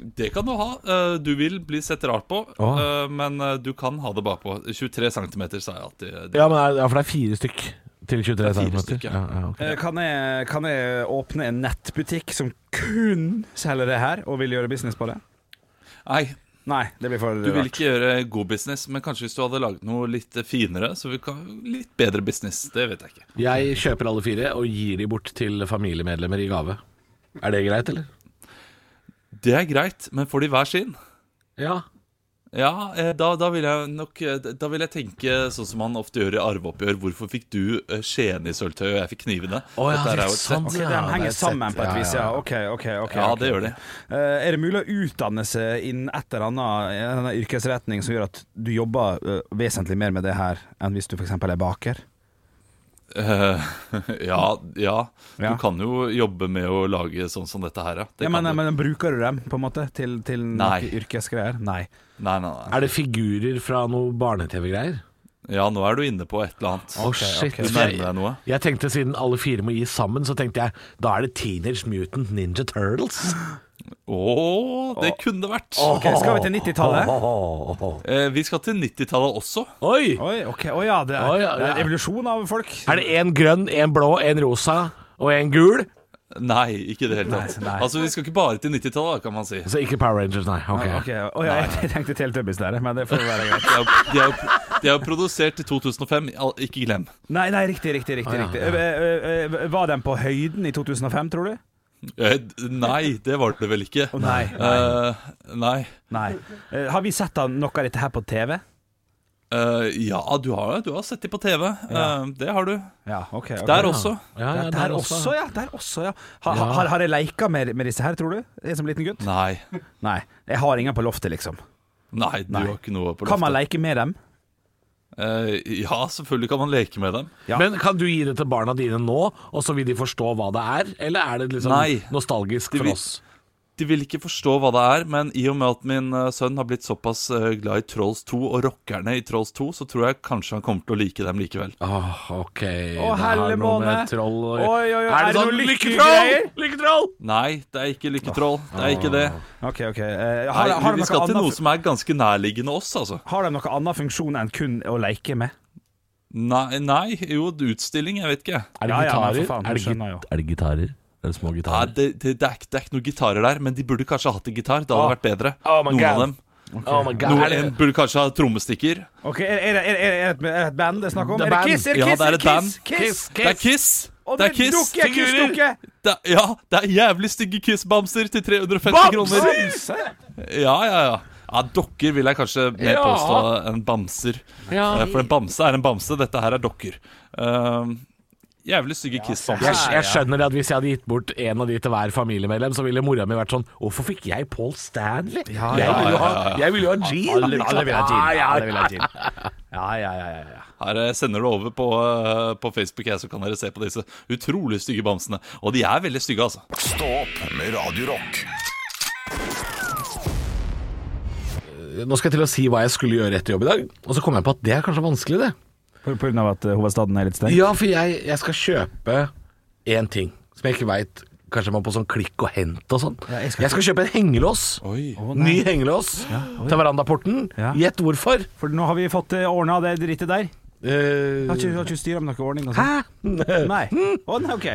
Det kan du ha. Eh, Du vil bli sett rart på, eh, men eh, du kan ha det bakpå. 23 cm, sa jeg alltid. Ja, men er, ja, for det er fire stykk til 23 er cm. ja. ja, okay. Kan jeg, kan jeg åpne en nettbutikk som kun selger det her, og vil gjøre business på det? Nei, Nei, det blir for du vil ikke gjøre god business, men kanskje hvis du hadde laget noe litt finere, så vi kan litt bedre business. Det vet jeg ikke. Jeg kjøper alle fire og gir de bort til familiemedlemmer i gave. Er det greit, eller? Det er greit, men får de hver sin? Ja. Ja, eh, da, da vil jeg nok eh, Da vil jeg tenke sånn som man ofte gjør i arveoppgjør. Hvorfor fikk du eh, i sølvtøy, og jeg fikk knivene? Oh, ja, Dette er det jo et sant, sett. Ok, Ja, De henger er sammen på et vis, ja. Ok, ok, ok. Ja, det gjør de. Er det mulig å utdanne seg innen et eller annet yrkesretning som gjør at du jobber vesentlig mer med det her enn hvis du f.eks. er baker? Eh, ja, ja. Du kan jo jobbe med å lage sånn som dette her, ja. Det Ja, men, du. men Bruker du dem på en måte til, til Nei. noe yrkesgreier? Nei. Nei, nei, nei. Er det figurer fra noe barne-TV-greier? Ja, nå er du inne på et eller annet. Å, shit. Du nærmer deg noe. Jeg tenkte siden alle fire må gi sammen, så tenkte jeg da er det Teenage Mutant Ninja Turtles. Å, det kunne det vært. Ok, Skal vi til 90-tallet? Eh, vi skal til 90-tallet også. Oi! Oi, ok, Å ja, det er, Å, ja, det er en evolusjon av folk. Er det en grønn, en blå, en rosa og en gul? Nei, ikke i det hele tatt. Nei, nei. Altså, Vi skal ikke bare til 90-tallet, kan man si. Så ikke Power Rangers, nei. Ok. Å ja, jeg tenkte Teletubbies der, men det får være greit. De er, de er, de er jo produsert i 2005, ikke glem. Nei, nei, riktig, riktig. riktig, Å, ja, riktig. ja. Eh, eh, eh, Var den på høyden i 2005, tror du? Eh, nei, det var det vel ikke. Nei, nei. Eh, nei. Nei. Eh, Har vi sett noe av dette her på TV? Uh, ja, du har, du har sett dem på TV. Eh, det har du. Ja, okay, okay. Der også. Ja, ja, Der, der også, ja. Der også, ja. Ha, Ja. Har, har jeg leika med, med disse her, tror du? Jeg som liten gutt? Nei. Nei. Jeg har ingen på loftet, liksom. Nei, du Nei. har ikke noe på loftet. Kan man leke med dem? Eh, ja, selvfølgelig kan man leke med dem. Ja. Men kan du gi det til barna dine nå, og så vil de forstå hva det er? Eller er det liksom Nei. nostalgisk De for vil- oss? De vil ikke forstå hva det er, men i og med at min eh, sønn har blitt såpass eh, glad i Trolls 2 og rockerne i Trolls 2, så tror jeg kanskje han kommer til å like dem likevel. Åh, ok. Å, det er noe måne. med troll og... Oi, oi, oi, Er det det sånn lykketroll? Lykketroll! Nei, det er ikke lykketroll. Det er ikke det. Ok, ok. Eh, Nei, har, har, vi skal til noe som er ganske nærliggende oss, altså. har de noe annen funksjon enn kun å leke med? Nei, nei jo, utstilling, jeg vet ikke. Er det Ja, ja, gitarer? faen, er, det er det gitarer? Er det små Nei, gitarer? det, det, det, er, ikke- det er ikke noen gitarer der, men de burde kanskje hatt en gitar. Det hadde vært bedre. Oh my Noen God. av dem. Oh. Noen det- en burde kanskje ha trommestikker. Ok, Er, er, er, er, er, det et- er det et band det er snakk om? Det er Er det. Kiss? Er det Ja, det er et band. Kiss? Kiss? Det er Kiss! Og Det er Kiss! Dukke, Kiss-dukke! Det, er- ja, det er jævlig stygge Kiss-bamser til 350 kroner. Bamse! Ja, ja, ja. Ja, Dokker vil jeg kanskje mer Ja. påstå enn bamser. Ja. Eh, For en bamse er en bamse. Dette her er dokker. Eh, jævlig stygge Jeg, Kiss-bamser. jeg skjønner at hvis jeg hadde gitt bort en av de til hver familiemedlem, så ville mora mi vært sånn Hvorfor fikk jeg Paul Stanley? jeg, ja, jo ha, ja, ja. jeg vil jo ha Jean. Alle, alle vil ha. Ja, ja, Alle vil ha gin. Ja, ja, ja, ja, ja. Her eh, sender du over på, eh, på Facebook, jeg, så kan dere se på disse utrolig stygge bamsene. Og de er veldig stygge, altså. Stå opp med Radiorock. Nå skal jeg til å si hva jeg skulle gjøre etter jobb i dag, og så kom jeg på at det er kanskje vanskelig, det. På på grunn av at eh, hovedstaden er litt stengt? Ja, for jeg, jeg skal kjøpe én ting som jeg ikke veit Kanskje man på sånn klikk og hent og sånn. Ja, jeg jeg, skal skal kjøpe en hengelås. Oi. Ny hengelås til verandaporten. Ja. Gjett hvorfor. For nå har vi fått ordna det drittet der. Jeg Har ikke, har ikke styra med noen ordning og sånn? Hæ? Nei. Oh, nei, ok.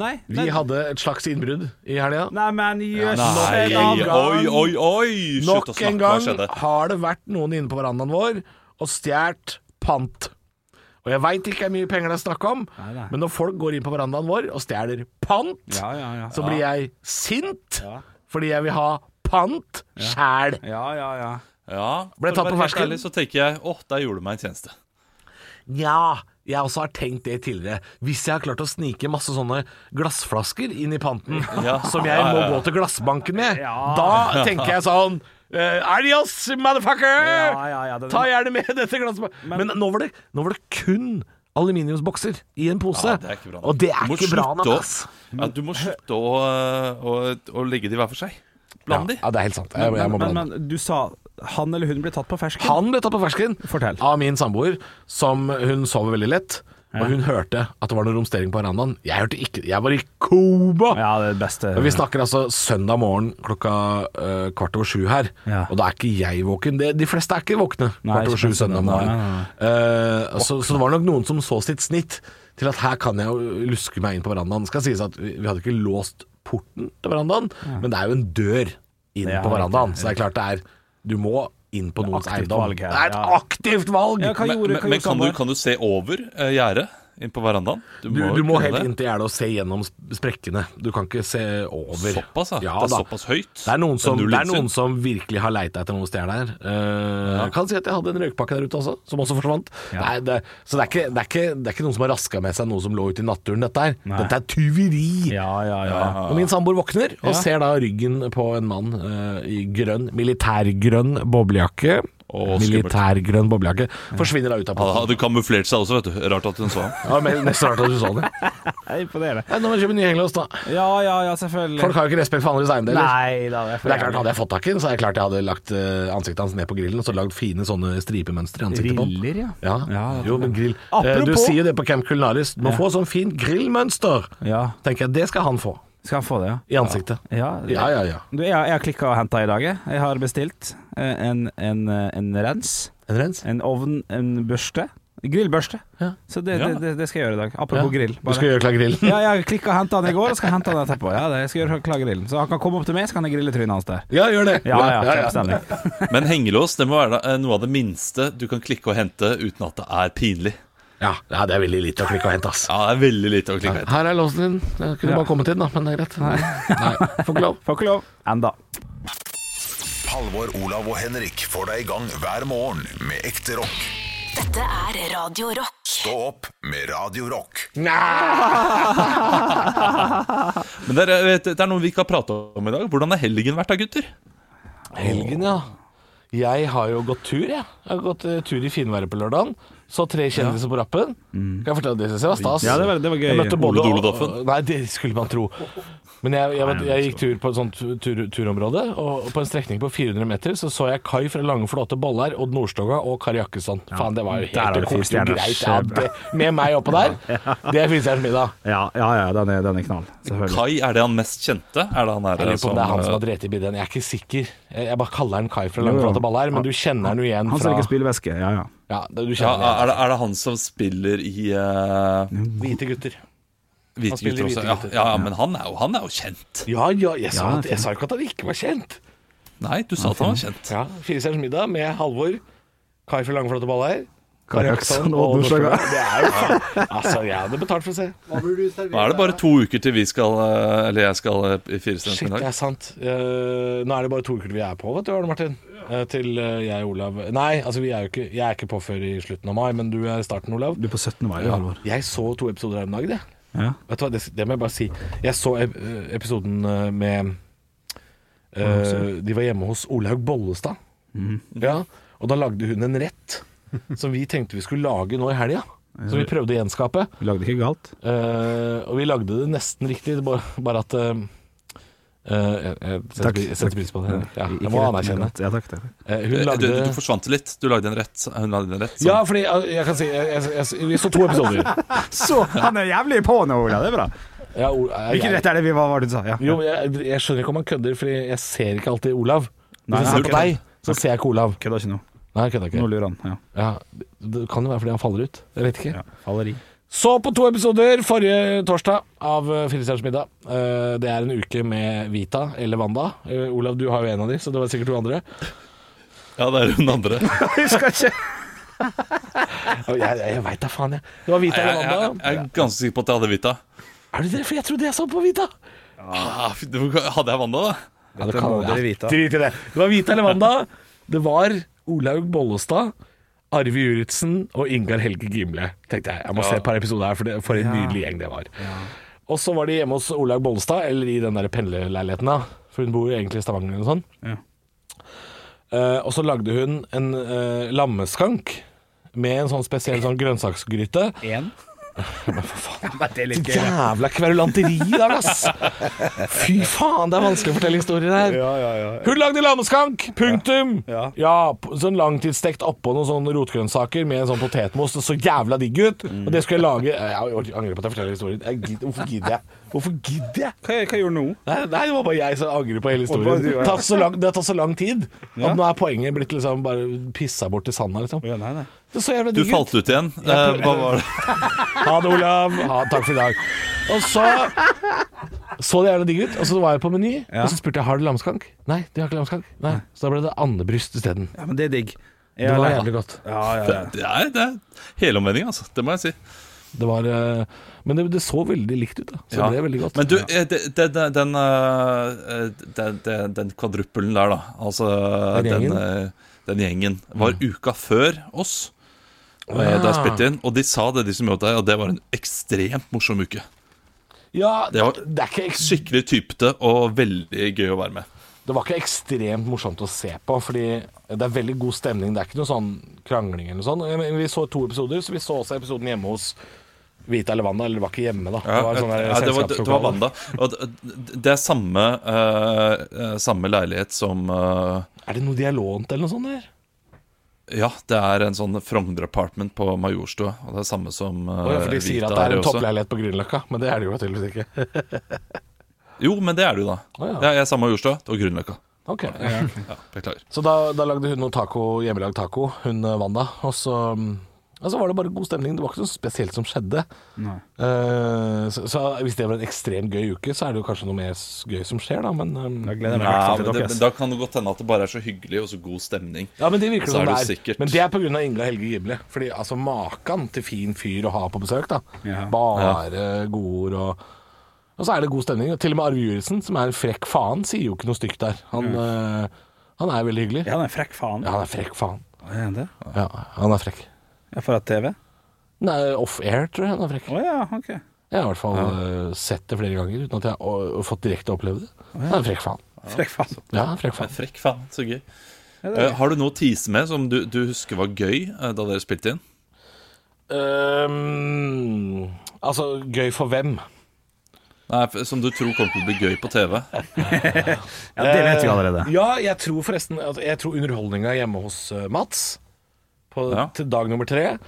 Nei. Vi men- hadde et slags innbrudd i helga. Nei, men jøss en oi, oi, oi! Slutt Nok å en snakke, hva gang har det vært noen inne på verandaen vår og stjålet pant. Og jeg veit ikke hvor mye penger det er snakk om, Nei, nei. men når folk går inn på verandaen vår og stjeler pant, Ja, ja, ja. så blir jeg sint Ja. fordi jeg vil ha pant sjæl. Ja, ja, ja. Ja, Ble tatt på fersken. Så tenker jeg, åh, der gjorde du meg en tjeneste. Nja, jeg også har tenkt det tidligere. Hvis jeg har klart å snike masse sånne glassflasker inn i panten, Ja. som jeg må ja, ja. gå til glassbanken med, Ja. da tenker jeg sånn Adios, motherfucker! Ja, ja, ja, det- Ta gjerne med dette glasset. Men, nå, var det, nå var det kun aluminiumsbokser i en pose. Ja, det er bra. Og det er ikke bra nok, ass. Ja, du må slutte å, å, å legge de hver for seg. Ja, de. ja, det er helt sant. Jeg, jeg Men, må men, men du sa han eller hun ble tatt på fersken? Han ble tatt på fersken Fortell. av min samboer, som hun sover veldig lett. Og hun hørte at det var noe romstering på verandaen. Jeg hørte ikke Jeg var i koma! Ja, det er det beste. Men Vi snakker altså søndag morgen klokka uh, kvart over sju her. Ja. Og da er ikke jeg våken. Det, de fleste er ikke våkne Nei, kvart over sju søndag morgen. Eh, så, så det var nok noen som så sitt snitt til at her kan jeg jo luske meg inn på verandaen. Skal sies at vi vi hadde ikke låst porten til verandaen, men det er jo en dør inn på verandaen. Så det er klart det er Du må inn på noens eiendom. det er et aktivt valg! Ja, hva Men, gjorde, men, men kan, du, kan du se over uh, gjerdet? Inn på verandaen? Du, du må helt inn til gjerdet og se gjennom sprekkene. Du kan ikke se over. Såpass, ja. Det er da. såpass høyt. Det er noen som, det er noen som virkelig har leita etter noen stjerne her. Uh, Jeg kan si at jeg hadde en røykpakke der ute også, som også forsvant. Nei, det, så det er, ikke, det, er ikke, det er ikke noen som har raska med seg noe som lå ute i naturen, dette her. Dette er tyveri. Ja, ja, ja. Og min samboer våkner og Ja. ser da ryggen på en mann uh, i grønn, militærgrønn boblejakke. Å, grønn militærgrønn boblejakke. Forsvinner da ut av Han posten. hadde kamuflert seg også, vet du. Rart at hun så ham. Ja, men Nesten rart at du så det. Imponerende. Nei, Nå må jeg kjøpe ny hengelås, da. Ja, ja, ja, selvfølgelig. Folk har jo ikke respekt for andres eiendeler. Nei da, det er det er klart, Hadde jeg fått tak i den, så er det klart jeg hadde lagt eh, ansiktet hans ned på grillen og så lagd fine sånne stripemønstre i ansiktet på den. Griller, ja. Ja. Ja, jo, men grill. Eh, Apropos- Du sier det på Camp Culinaris. Du må få sånn fint grillmønster. Ja, Tenker jeg, Det skal han få. Skal han få det, ja? I ansiktet. Ja, Ja, ja, ja. Du, jeg, jeg har klikka og henta i dag. jeg. Har bestilt eh, en, en, eh, en rens. En rens? En ovn, en børste. Grillbørste. Ja. Så det, Ja. det, det, det skal jeg gjøre i dag. Apropos Ja. grill. Du skal gjøre klar grillen? Ja, jeg klikka og henta den i går, og skal hente den etterpå. Ja, det, jeg skal gjøre klar grillen. Så han kan komme opp til meg, så kan jeg grille trynet hans der. Ja, gjør det. Ja, ja. Men hengelås det må være eh, noe av det minste du kan klikke og hente uten at det er pinlig. Ja, ja, det er veldig lite å klikke og hente, ass. Ja, det er veldig lite å klikke og hente. Her er låsen din. Jeg kunne Ja. bare kommet inn, da, men det er greit. Nei, får ikke lov. Får ikke lov. Enda. Halvor, Olav og Henrik får deg i gang hver morgen med ekte rock. Dette er Radio Rock. Stå opp med Radio Rock. Men det er, vet, det er noe vi ikke har prata om i dag. Hvordan har helgen vært da, gutter? Helgen, ja. Jeg har jo gått tur, jeg. Jeg har gått eh, tur i finværet på lørdagen. Så tre kjendiser på rappen. Kan jeg fortelle Det synes jeg var stas. Ja, det var- det var gøy. Jeg møtte Ole Dolodoffen. Nei, det skulle man tro. Men jeg, jeg, jeg, jeg gikk tur på et sånt tur, turområde, og på en strekning på 400 meter så så jeg kai fra Lange Flåte Bollær, Odd Nordstoga og Kari Jakkesson. Faen, det var jo helt jo fire greit. Ja, det, med meg oppå der. Det er Filstjerners middag. Ja, ja, ja den, er, den er knall. Kai, er det han mest kjente? Er det han her Jeg lurer på om det er han som har eh, drept i bidden. Jeg er ikke sikker. Jeg, jeg bare kaller han Kai fra Lange jo. Flåte Bollær, men du kjenner han jo igjen Han som ikke liker spillvæske. Ja, ja. Ja, det, du ja, er, det, er det han som spiller i uh. Hvite gutter. Hvite gutter også? Hvite Ja, ja, ja, men han er jo, han er jo kjent. Ja, ja, jeg sa, Ja, at, jeg sa ikke at han ikke var kjent. Nei, du sa at han var kjent. Ja, Firestjerners middag med Halvor, Kai fra Lange Flåte Bollær, og jo faen Altså, jeg hadde betalt for å se. Nå er det bare to uker til vi skal eh, Eller jeg skal eh, i Firestjerners Shit, det er sant. Uh, nå er det bare to uker til vi er på, vet du, Arne Martin. Uh, til uh, jeg og Olav Nei, altså vi er jo ikke Jeg er ikke på før i slutten av mai, men du er i starten, Olav. Du er på 17. mai, Halvor. Jeg så to episoder her om dagen, jeg. Ja. Vet du hva, det, det må jeg bare si. Jeg så ep episoden eh, med uh, De var hjemme hos Olaug Bollestad. Ja, og da lagde hun en rett som vi tenkte vi skulle lage nå i helga. Som vi prøvde å gjenskape. Vi lagde ikke galt. Uh, og vi lagde det nesten riktig, bare, bare at eh, jeg, jeg setter, Takk. setter pris på det. Ja, jeg må anerkjenne. Ja, takk, takk. Eh, hun Eh, Du, lagde du forsvant litt. Du lagde en rett. Hun lagde en rett. Ja, fordi eh, jeg kan si jeg, jeg, jeg, Vi så to episoder. Så han er jævlig på nå, Ola. Det er bra. Ja, jeg, Hvilken rett er det vi var, var det du sa? Ja. jo, jeg, jeg skjønner ikke om han kødder, Fordi jeg ser ikke alltid Olav. Hvis jeg ser på deg, så ser jeg ikke Olav. Kødda ikke nå. Nei, jeg kødder Nå ikke. lurer han. Ja. Ja, det, det kan jo være fordi han faller ut. Jeg vet ikke. ja. Faller i. Så på to episoder forrige torsdag av Filistjerns Firestjerners middag. Eh, Det er en uke med Vita eller Wanda. Eh, Olav, du har jo en av de, så det var sikkert to andre. Ja, det er hun andre. Husker ikke. Jeg, jeg, jeg veit da faen, jeg. Det var Vita eller eller jeg, jeg, jeg er ganske sikker på at jeg hadde Vita. Er du det? For jeg trodde jeg så på Vita. Ah, det var- hadde jeg Wanda, da? Ja, det kan dere vite. Drit i det. Det var Vita eller Wanda. Det var Olaug Bollestad, Arve Juritzen og Ingar Helge Gimle. Tenkte jeg, jeg må se et par episoder her, for, det, for en nydelig gjeng det var. Og så var de hjemme hos Olaug Bollestad, eller i den der pendlerleiligheten, da. For hun bor jo egentlig i Stavanger eller sånn. Ja. Uh, og så lagde hun en uh, lammeskank med en sånn spesiell sånn grønnsaksgryte. Én. Men for faen. Det er. Jævla kverulanteri i dag, ass! Fy faen, det er vanskelig å fortelle historier her. Ja, ja, ja. Hun lagde lammeskank! Punktum! Ja. Ja, sånn langtidsstekt oppå noen sånne rotgrønnsaker med en sånn potetmos. Det så jævla digg ut. Og det skulle jeg lage Jeg angrer på at jeg forteller historien. Jeg gidder, hvorfor gidder jeg? Hvorfor gidder jeg? Hva, hva gjorde du nå? Nei, nei, det var bare jeg som angrer på hele historien. det lang, det har tatt så lang tid Ja. at nå er poenget blitt liksom bare pissa bort i sanda, liksom. Ja, nei, nei. Det så jævla Du digg ut. falt ut igjen. Eh, hva var det? Ha det, Olav. Ha, takk for i dag. Og så så det jævla digg ut, og så var jeg på Meny, Ja. og så spurte jeg har du lamskank. Nei, de har ikke lamskank. Nei, Så da ble det andebryst isteden. Ja, men det er digg. Det var jævlig godt. Ja, ja, Det, ja. det er, det er helomvending, altså. Det må jeg si. Det var eh, Men det, det så veldig likt ut, da. Så Ja. det ble veldig godt. Men du, eh, det, det, det, den, eh, den, den, den kvadruppelen der, da. Altså Den den, gjengen? den gjengen. Var uka før oss. Eh, Da jeg spilte inn, og de sa det, de som jobbet der, og det var en ekstremt morsom uke. ja, Det var det er ikke skikkelig typete og veldig gøy å være med. Det var ikke ekstremt morsomt å se på, fordi det er veldig god stemning. Det er ikke noe sånn krangling eller noe sånt. Vi så to episoder, så vi så også episoden hjemme hos Vita eller Wanda. Eller det var ikke hjemme, da. Det var, sånn ja, det, var, det var. Wanda. Det, er samme, eh, samme leilighet som uh, Er det noe de har lånt, eller noe sånt der? Ja, det er en sånn Frogner Apartment på Majorstua. Og det er samme som uh, ja, for de sier at det er en toppleilighet på Grünerløkka, men det er det jo tydeligvis ikke. Jo, men det er det jo, da. Oh, ja. Jeg er samme Majorstua og Grünerløkka. Okay. Ja, beklager. Så da, da lagde hun noe taco, hjemmelagd taco, hun eh, Wanda. Og så, mm, og så var det bare god stemning. Det var ikke noe spesielt som skjedde. Eh, så, så hvis det var en ekstremt gøy uke, så er det jo kanskje noe mer gøy som skjer, da. Men um, gleder jeg meg men, til det, men da kan det godt hende at det bare er så hyggelig og så god stemning. Ja, men det virker som det det er. sikkert- Men det er pga. Inga Helge Gimle. Fordi altså Makan til fin fyr å ha på besøk, da. Ja. Bare godord og Og så er det god stemning. Til og med Arve Juritzen, som er en frekk faen, sier jo ikke noe stygt der. Han, eh, han er veldig hyggelig. Ja, han er frekk faen. Ja, han er frekk faen. Er han det? Ja, han er frekk. For at TV? Nei, off-air, tror jeg han er frekk. Å ja, ok. Jeg har i hvert fall ja. sett det flere ganger uten at jeg har fått direkte oppleve det. Det er en frekk faen. Frekk faen. Ja, frekk faen. Frekk faen, så gøy. Eh, har du noe å tease med som du, du husker var gøy uh, da dere spilte inn? Um, altså, gøy for hvem? Nei, Som du tror kommer til å bli gøy på TV? Ja, det vet vi allerede. Ja, jeg tror forresten Jeg tror underholdninga hjemme hos eh, Mats på, Ja. til dag nummer tre,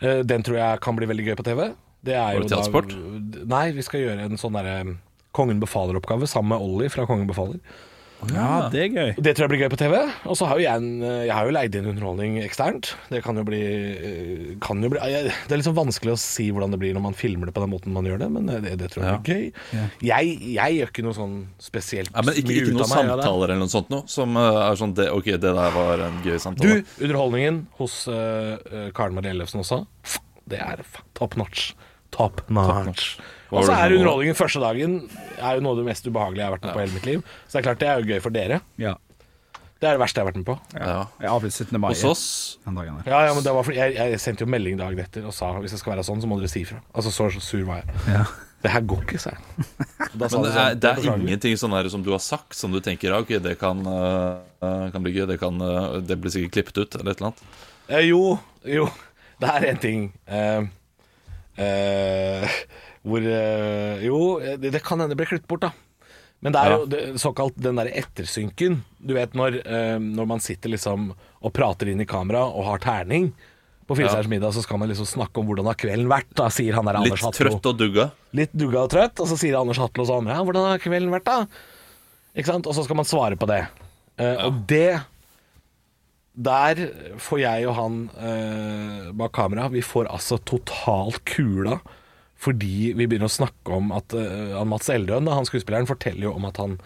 eh, den tror jeg kan bli veldig gøy på TV. Det er jo da- Nei, vi skal gjøre en sånn derre Kongen befaler-oppgave sammen med Ollie fra Kongen befaler. Ja, det er gøy. Det tror jeg blir gøy på TV. Og så har jo jeg en, Jeg har jo leid inn underholdning eksternt. Det kan jo bli, eh, kan jo bli Det er sånn vanskelig å si hvordan det blir når man filmer det på den måten man gjør det, men eh, det, det tror jeg blir gøy. Jeg, jeg gjør ikke noe sånn spesielt Ja, men ikke, mye ikke ut noen av meg, ja, det. samtaler eller noe sånt noe som eh, er sånn det, Ok, det der var en gøy samtale. Du, underholdningen hos uh, Karen Marie Ellefsen også, det er f- top notch. Top notch. Og så er underholdningen første dagen Er jo noe av det mest ubehagelige jeg har vært med på i hele mitt liv. Så det er klart det er jo gøy for dere. Ja. Det er det verste jeg har vært med på. Ja. Jeg avlyste 17. mai Hos oss den dagen der. Ja, ja, men det var fordi jeg, jeg sendte jo melding dagen etter og sa hvis det skal være sånn, så må dere si ifra. Altså, så, så sur var jeg. Ja. Det her går ikke, sa jeg. Da sa Men det sånn, er, det er ingenting sånn her som du har sagt som du tenker ok, det kan, eh, kan bli gøy, det, kan, eh, det blir sikkert klippet ut, eller et eller annet. Eh, jo, jo. Det er en ting Uh, eh, hvor eh, Jo, det, det kan hende det ble klippet bort, da. Men det er Ja. jo det, såkalt den derre ettersynken. Du vet når, eh, når man sitter liksom og prater inn i kamera og har terning. På Firestjerners middag så skal man liksom snakke om hvordan har kvelden vært, da, sier han der Litt Anders Hatlo. trøtt og dugga. Litt dugga og trøtt, og så sier Anders Hatlo sånn Ja, hvordan har kvelden vært, da? Ikke sant? Og så skal man svare på det. Eh, Og det Der får jeg og han eh, bak kamera Vi får altså totalt kula fordi vi begynner å snakke om at uh, Mats Eldøen, da, han skuespilleren, forteller jo om at han,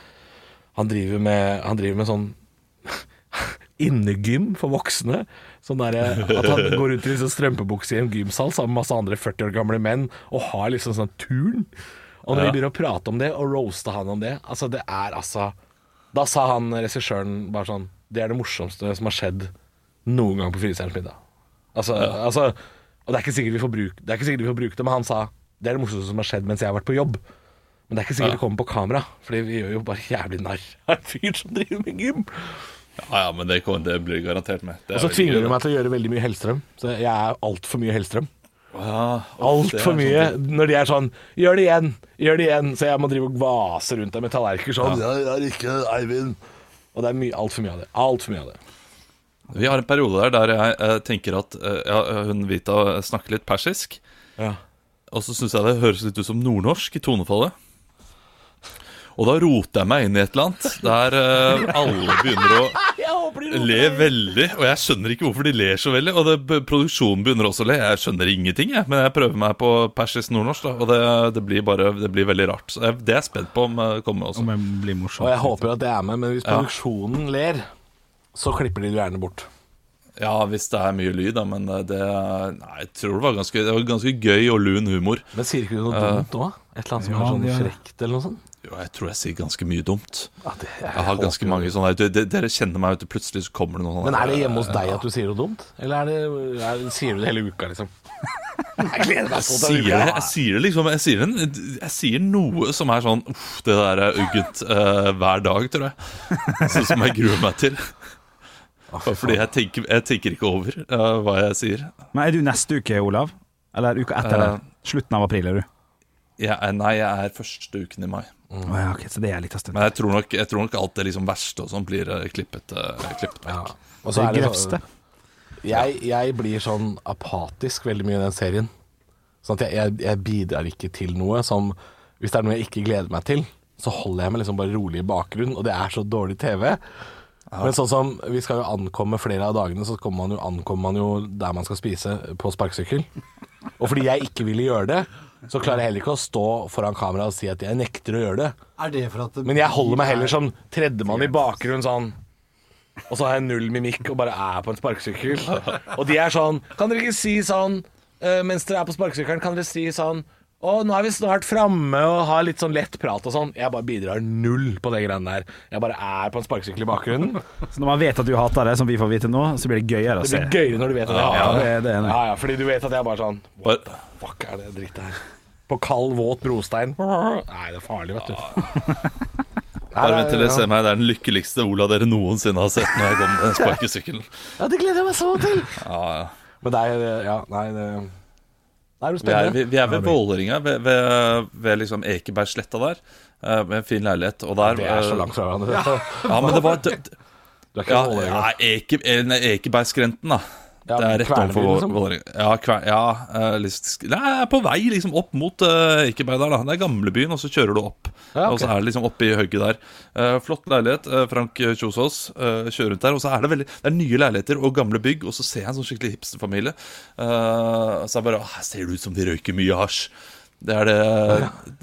han, driver, med, han driver med sånn innegym for voksne. Sånn der, at han går rundt i liksom strømpebukse i en gymsal sammen med masse andre 40 år gamle menn og har liksom sånn turn. Og når Ja. vi begynner å prate om det og roaste han om det Altså, det er altså Da sa han regissøren bare sånn Det er det morsomste som har skjedd noen gang på Firestjerners middag. Altså, altså Og det er ikke sikkert vi får bruke det, er ikke sikkert vi får bruke det men han sa det er det morsomste som har skjedd mens jeg har vært på jobb. Men det er ikke sikkert Ja. det kommer på kamera, Fordi vi gjør jo bare jævlig narr av en fyr som driver med gym. Ja, ja, men det, kommer- det blir garantert med. Det Og så er tvinger du meg til å gjøre veldig mye Hellstrøm. Så jeg er altfor mye Hellstrøm. Ja, Altfor er mye. sånn Når de er sånn 'gjør det igjen', gjør det igjen. Så jeg må drive og vase rundt der med tallerkener sånn. Ja. Ja, det er ikke Eivind. Og det er mye, altfor mye av det. Altfor mye av det. Vi har en periode der der jeg jeg tenker at eh, ja, hun Vita snakker litt persisk. Ja. Og så syns jeg det høres litt ut som nordnorsk i tonefallet. Og da roter jeg meg inn i et eller annet der uh, alle begynner å le veldig. Og jeg skjønner ikke hvorfor de ler så veldig. Og det, produksjonen begynner også å le. Jeg skjønner ingenting, jeg. Men jeg prøver meg på persisk nordnorsk, da, og det, det blir bare Det blir veldig rart. Så jeg, det er jeg spent på om det kommer også. Om jeg. Og jeg håper jo at det er med, men hvis Ja. produksjonen ler, så klipper de det gjerne bort. Ja, hvis det er mye lyd, da, men eh, det Nei, jeg tror det var ganske, det var ganske gøy og lun humor. Men sier ikke du noe Eh, dumt nå? Et eller annet som ja, er sånn ja. frekt eller noe sånt? Jo, jeg tror jeg sier ganske mye dumt. Ja, det, Jeg har ganske mange sånne de- de- Dere kjenner meg, vet du, plutselig så kommer det noen sånne Men er det hjemme hos deg at du sier noe dumt? Eller er det, er, sier du det hele uka, liksom? Jeg gleder meg sånn til det, uka. jeg sier det liksom Jeg sier, en, jeg sier noe som er sånn Uff, det der er uggent uh, hver dag, tror jeg. Sånn som jeg gruer meg til. Bare fordi jeg tenker, jeg tenker ikke over uh, hva jeg sier. Men er du neste uke, Olav? Eller uka etter? Uh, der? Slutten av april, er du? Jeg, er- nei, jeg er første uken i mai. Å ja, ok, så det er litt av stund. Men jeg tror nok, jeg tror nok alt det liksom verste og sånn blir eh, klippet, eh, klippet vekk. Og så Det er det grøvste. sånn jeg, jeg blir sånn apatisk veldig mye i den serien. Sånn at jeg, jeg, jeg bidrar ikke til noe som Hvis det er noe jeg ikke gleder meg til, så holder jeg meg liksom bare rolig i bakgrunnen, og det er så dårlig TV. Men sånn som vi skal jo ankomme flere av dagene, så man jo, ankommer man jo der man skal spise, på sparkesykkel. Og fordi jeg ikke ville gjøre det, så klarer jeg heller ikke å stå foran kamera og si at jeg nekter å gjøre det. Det det Men jeg holder meg heller som tredjemann i bakgrunnen sånn Og så har jeg null mimikk og bare er på en sparkesykkel. Og de er sånn Kan dere ikke si sånn eh, mens dere er på sparkesykkelen, kan dere si sånn å, nå er vi snart framme og har litt sånn lett prat og sånn. Jeg bare bidrar null på det greiene der. Jeg bare er på en sparkesykkel i bakgrunnen. Så når man vet at du hater det, som vi får vite nå, så blir det gøyere å Det blir gøyere når du vet at jeg Ja, det, det. det Ja, ja, fordi du vet at jeg er bare sånn What the fuck er det drittet her? På kald, våt brostein. Nei, det er farlig, vet du. Bare vent til dere ser meg. Det er den lykkeligste Ola dere noensinne har sett når jeg går med den sparkesykkelen. Ja, det gleder jeg meg så til! Ja, ja. Men det er Ja, nei, det Det er Vi er, vi, vi er ved Vålerenga, ved, ved, ved liksom Ekebergsletta der. eh, Med en fin leilighet. Og der Det er så eh, langt fra hverandre. Ja, men det var det, Du er ikke ja, Vålerenga. ja, Eke, eh, Ekebergskrenten, da. Ja, det er rett overfor liksom? Vålerenga. Ja, kver, ja uh, nei, er på vei liksom opp mot uh, Ekeberg der. da Det er gamlebyen, og så kjører du opp. Ja, okay. Og så er det liksom oppe i høgget der. Uh, flott leilighet. eh, Frank Kjosås eh, kjører rundt der. Og så er det veldig Det er nye leiligheter og gamle bygg, og så ser jeg en sånn skikkelig hipsterfamilie. Og så jeg bare Her ser det ut som de røyker mye hasj. Det er det,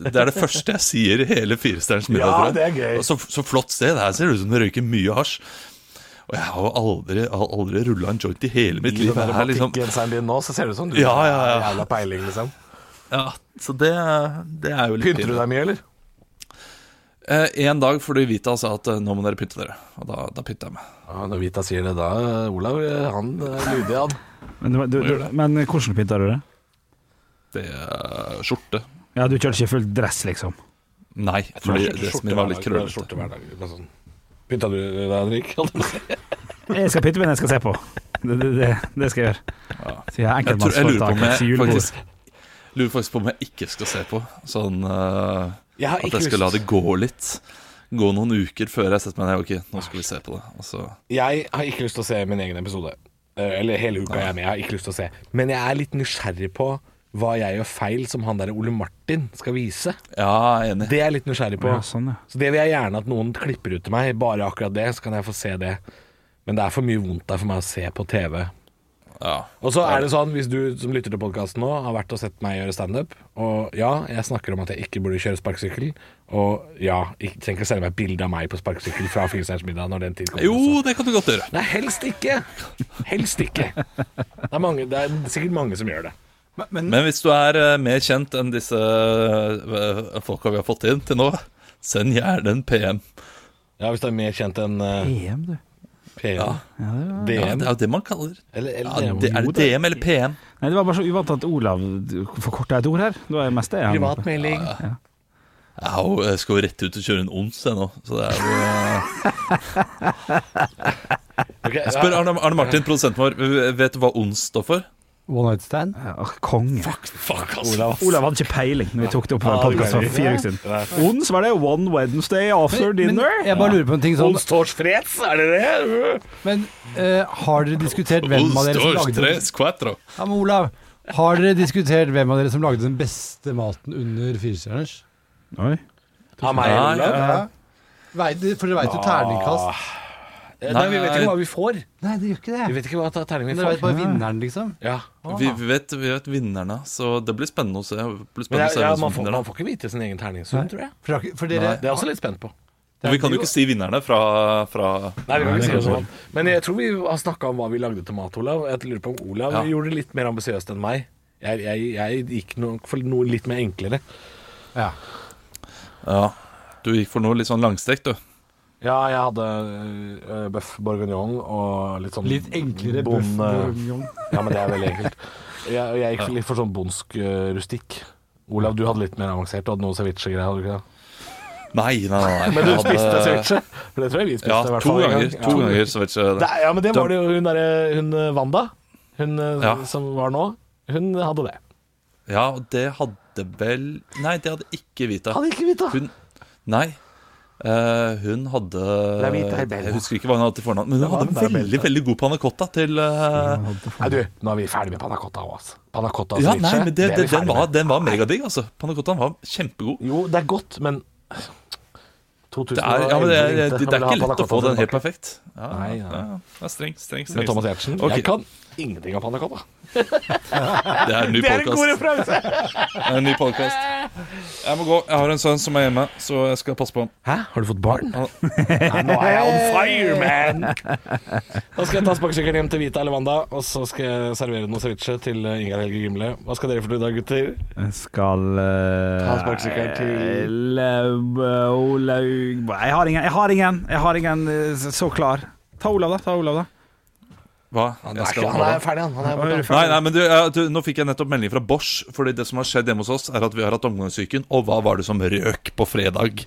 det er det første jeg sier i hele Firestjerners middag. Ja, det er. Så, så flott sted. Her ser det ut som de røyker mye hasj. Og jeg har jo aldri, aldri rulla en joint i hele mitt I liv. den er der liksom, din nå, så ser det ut som du Ja, ja, ja. jævla peiling, liksom. ja, så det, det er jo litt Pynter du deg mye, eller? Eh, en dag fordi Vita altså at eh, nå må dere pynte dere. Og da, da pynter jeg meg. Ja, når Vita sier det, da eh, Olav, han er lydig, han. Men, du, du, men hvordan pynta du det? Det er skjorte. Ja, Du kjørte ikke full dress, liksom? Nei, fordi dressen min var litt krøllete. Skjorte hver dag. Sånn. Pynta du deg, Henrik? Jeg skal pynte meg når jeg skal se på. Det, det, det, det skal jeg gjøre. Så jeg Jeg, tror, jeg lurer på om jeg faktisk Lurer faktisk på om jeg ikke skal se på. Sånn uh, Jeg At jeg skal la det gå litt. Gå noen uker før jeg setter meg ned. Ok, nå skal vi se på det. Altså. Jeg har ikke lyst til å se min egen episode. Eh, Eller hele uka jeg er med. Jeg har ikke lyst til å se. Men jeg er litt nysgjerrig på hva jeg gjør feil som han der Ole Martin skal vise. Ja, er enig. Det er jeg litt nysgjerrig på. Ja, sånn, ja. Så det vil jeg gjerne at noen klipper ut til meg. Bare akkurat det, så kan jeg få se det. Men det er for mye vondt der for meg å se på TV. Ja. Og så er det sånn, hvis du som lytter til podkasten nå, har vært og sett meg gjøre standup, og ja, jeg snakker om at jeg ikke burde kjøre sparkesykkel, og ja, jeg trenger ikke å sende meg bilde av meg på sparkesykkel fra Firestjerners middag når den tid kommer. Jo, også. det kan du godt gjøre. Nei, helst ikke. Helst ikke. Det er, mange, det er sikkert mange som gjør det. Men hvis du er eh, mer kjent enn disse eh, folka vi har fått inn til nå, send gjerne en PM. Ja, hvis du er mer kjent enn uh, PM, du. PM. Ja. Ja, DM. det er jo det man kaller Eller, eller ja, det. Er det DM eller PM? Nei, Det var bare så uvant at Olav forkorta et ord her. Det var mest det. han- Privatmelding. Ja. Jo- jeg skal jo rett ut og kjøre en ons jeg nå, så det er jo okay, Ok, Jeg spør Arne, Arne Martin, produsenten vår, vet du hva ons står for? One night stand? Ja, konge. Fuck, ass. Olav. Olav hadde ikke peiling når vi tok det opp på ah, en podkast for fire uker siden. Ons var det One Wednesday after Men dinner. jeg bare lurer på en ting sånn Onsdagsfreds, er det det? Men uh, har dere diskutert hvem av dere som lagde den. Ja, men Olav, har dere diskutert hvem av dere som lagde den beste maten under Firestjerners? Nei. Av meg, Olav? Ja. For dere veit jo terningkast. Nei, vi vet ikke hva vi får. Nei, det gjør ikke det. Vi vet ikke hva terning vi får. dere vet bare vinneren, liksom. Ja. Vi, vi, vet, vi vet vinnerne, så det blir spennende å se. Blir spennende ja, ja, man, får, man får ikke vite sin egen terningssum, tror jeg. For, for dere Det er jeg også litt spent på. Og vi kan jo ikke si vinnerne fra, fra Nei, vi kan ikke si det det sånn. Men jeg tror vi har snakka om hva vi lagde til mat, Olav. Jeg lurer på om Olav Ja. gjorde det litt mer ambisiøst enn meg. Jeg, jeg, jeg gikk nok for noe litt mer enklere. Ja. Ja, du gikk for noe litt sånn langstekt, du. Ja, jeg hadde uh, bøff bourguignon og litt sånn Litt enklere bøff bourguignon. Ja, men det er veldig enkelt. Jeg, jeg gikk litt for sånn bondsk uh, rustikk. Olav, du hadde litt mer avansert. Du hadde noe ceviche-greier, hadde du ikke det? Nei, nei, nei. Men du hadde- spiste ceviche? For det tror jeg vi spiste Ja, i hvert to fall en ganger. gang. To Ja. ganger ceviche. Det, ja, men det var det jo hun derre Hun Wanda, hun Ja. som var nå, hun hadde det. Ja, og det hadde vel Nei, det hadde ikke Vita. Hadde ikke Vita. Hun, nei. Eh, hun hadde. Jeg husker ikke hva hun hadde til fornavn, men hun hadde veldig bella. veldig god panna cotta til uh... Nei, du, nå er vi ferdig med panna cotta òg, altså. Panna cotta Ja, ceviche, nei, men det, det, den, var, den var megadigg, altså. Panna cottaen var kjempegod. Jo, det er godt, men 2000, Det er, ja, men det, er, det, det er ikke lett å få den helt perfekt. Ja, Nei, nei. Ja, det er streng, streng, streng. Med Thomas Giertsen. okay. Jeg kan ingenting av panna cotta. Det er en ny Det en god podkast. En ny podcast. Jeg må gå. Jeg har en sønn som er hjemme, så jeg skal passe på han. Hæ, har du fått barn? Nei, nå er jeg on fire, man! Da skal jeg ta spakesykkelen hjem til Vita eller Wanda, og så skal jeg servere noe ceviche til Ingar Helge Gimle. Hva skal dere for noe i dag, gutter? Jeg skal uh, Ta spakesykkelen til- Olaug Jeg har ingen. Jeg har ingen, jeg har ingen eh, så klar. Ta Olav, da. Ta Olav da Hva? Han er, skal ikke, han er ferdig, han. han er borte. Nei, nei, men du, du, Nå fikk jeg nettopp melding fra Bosch. Fordi det som har skjedd hjemme hos oss, er at vi har hatt omgangssyken. Og hva var det som røk på fredag?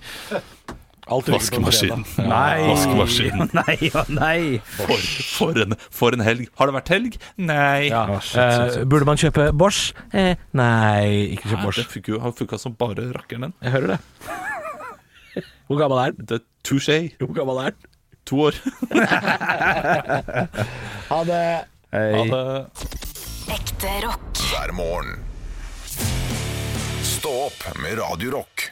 Alt Vaskemaskinen. fredag. Nei. Vaskemaskinen. Nei og nei. For, for, en, for en helg. Har det vært helg? Nei. Ja. Oh, shit, shit, shit. Eh, burde man kjøpe Bosch? Eh, nei, ikke kjøp Bosch. det har funka som bare rakkeren den. Jeg hører det. Hvor gammel er den? Det touché. Hvor gammel er den? To år. Ha det. Hei. Ha det. Ekte rock. hver morgen. Stå opp med Radio Rock.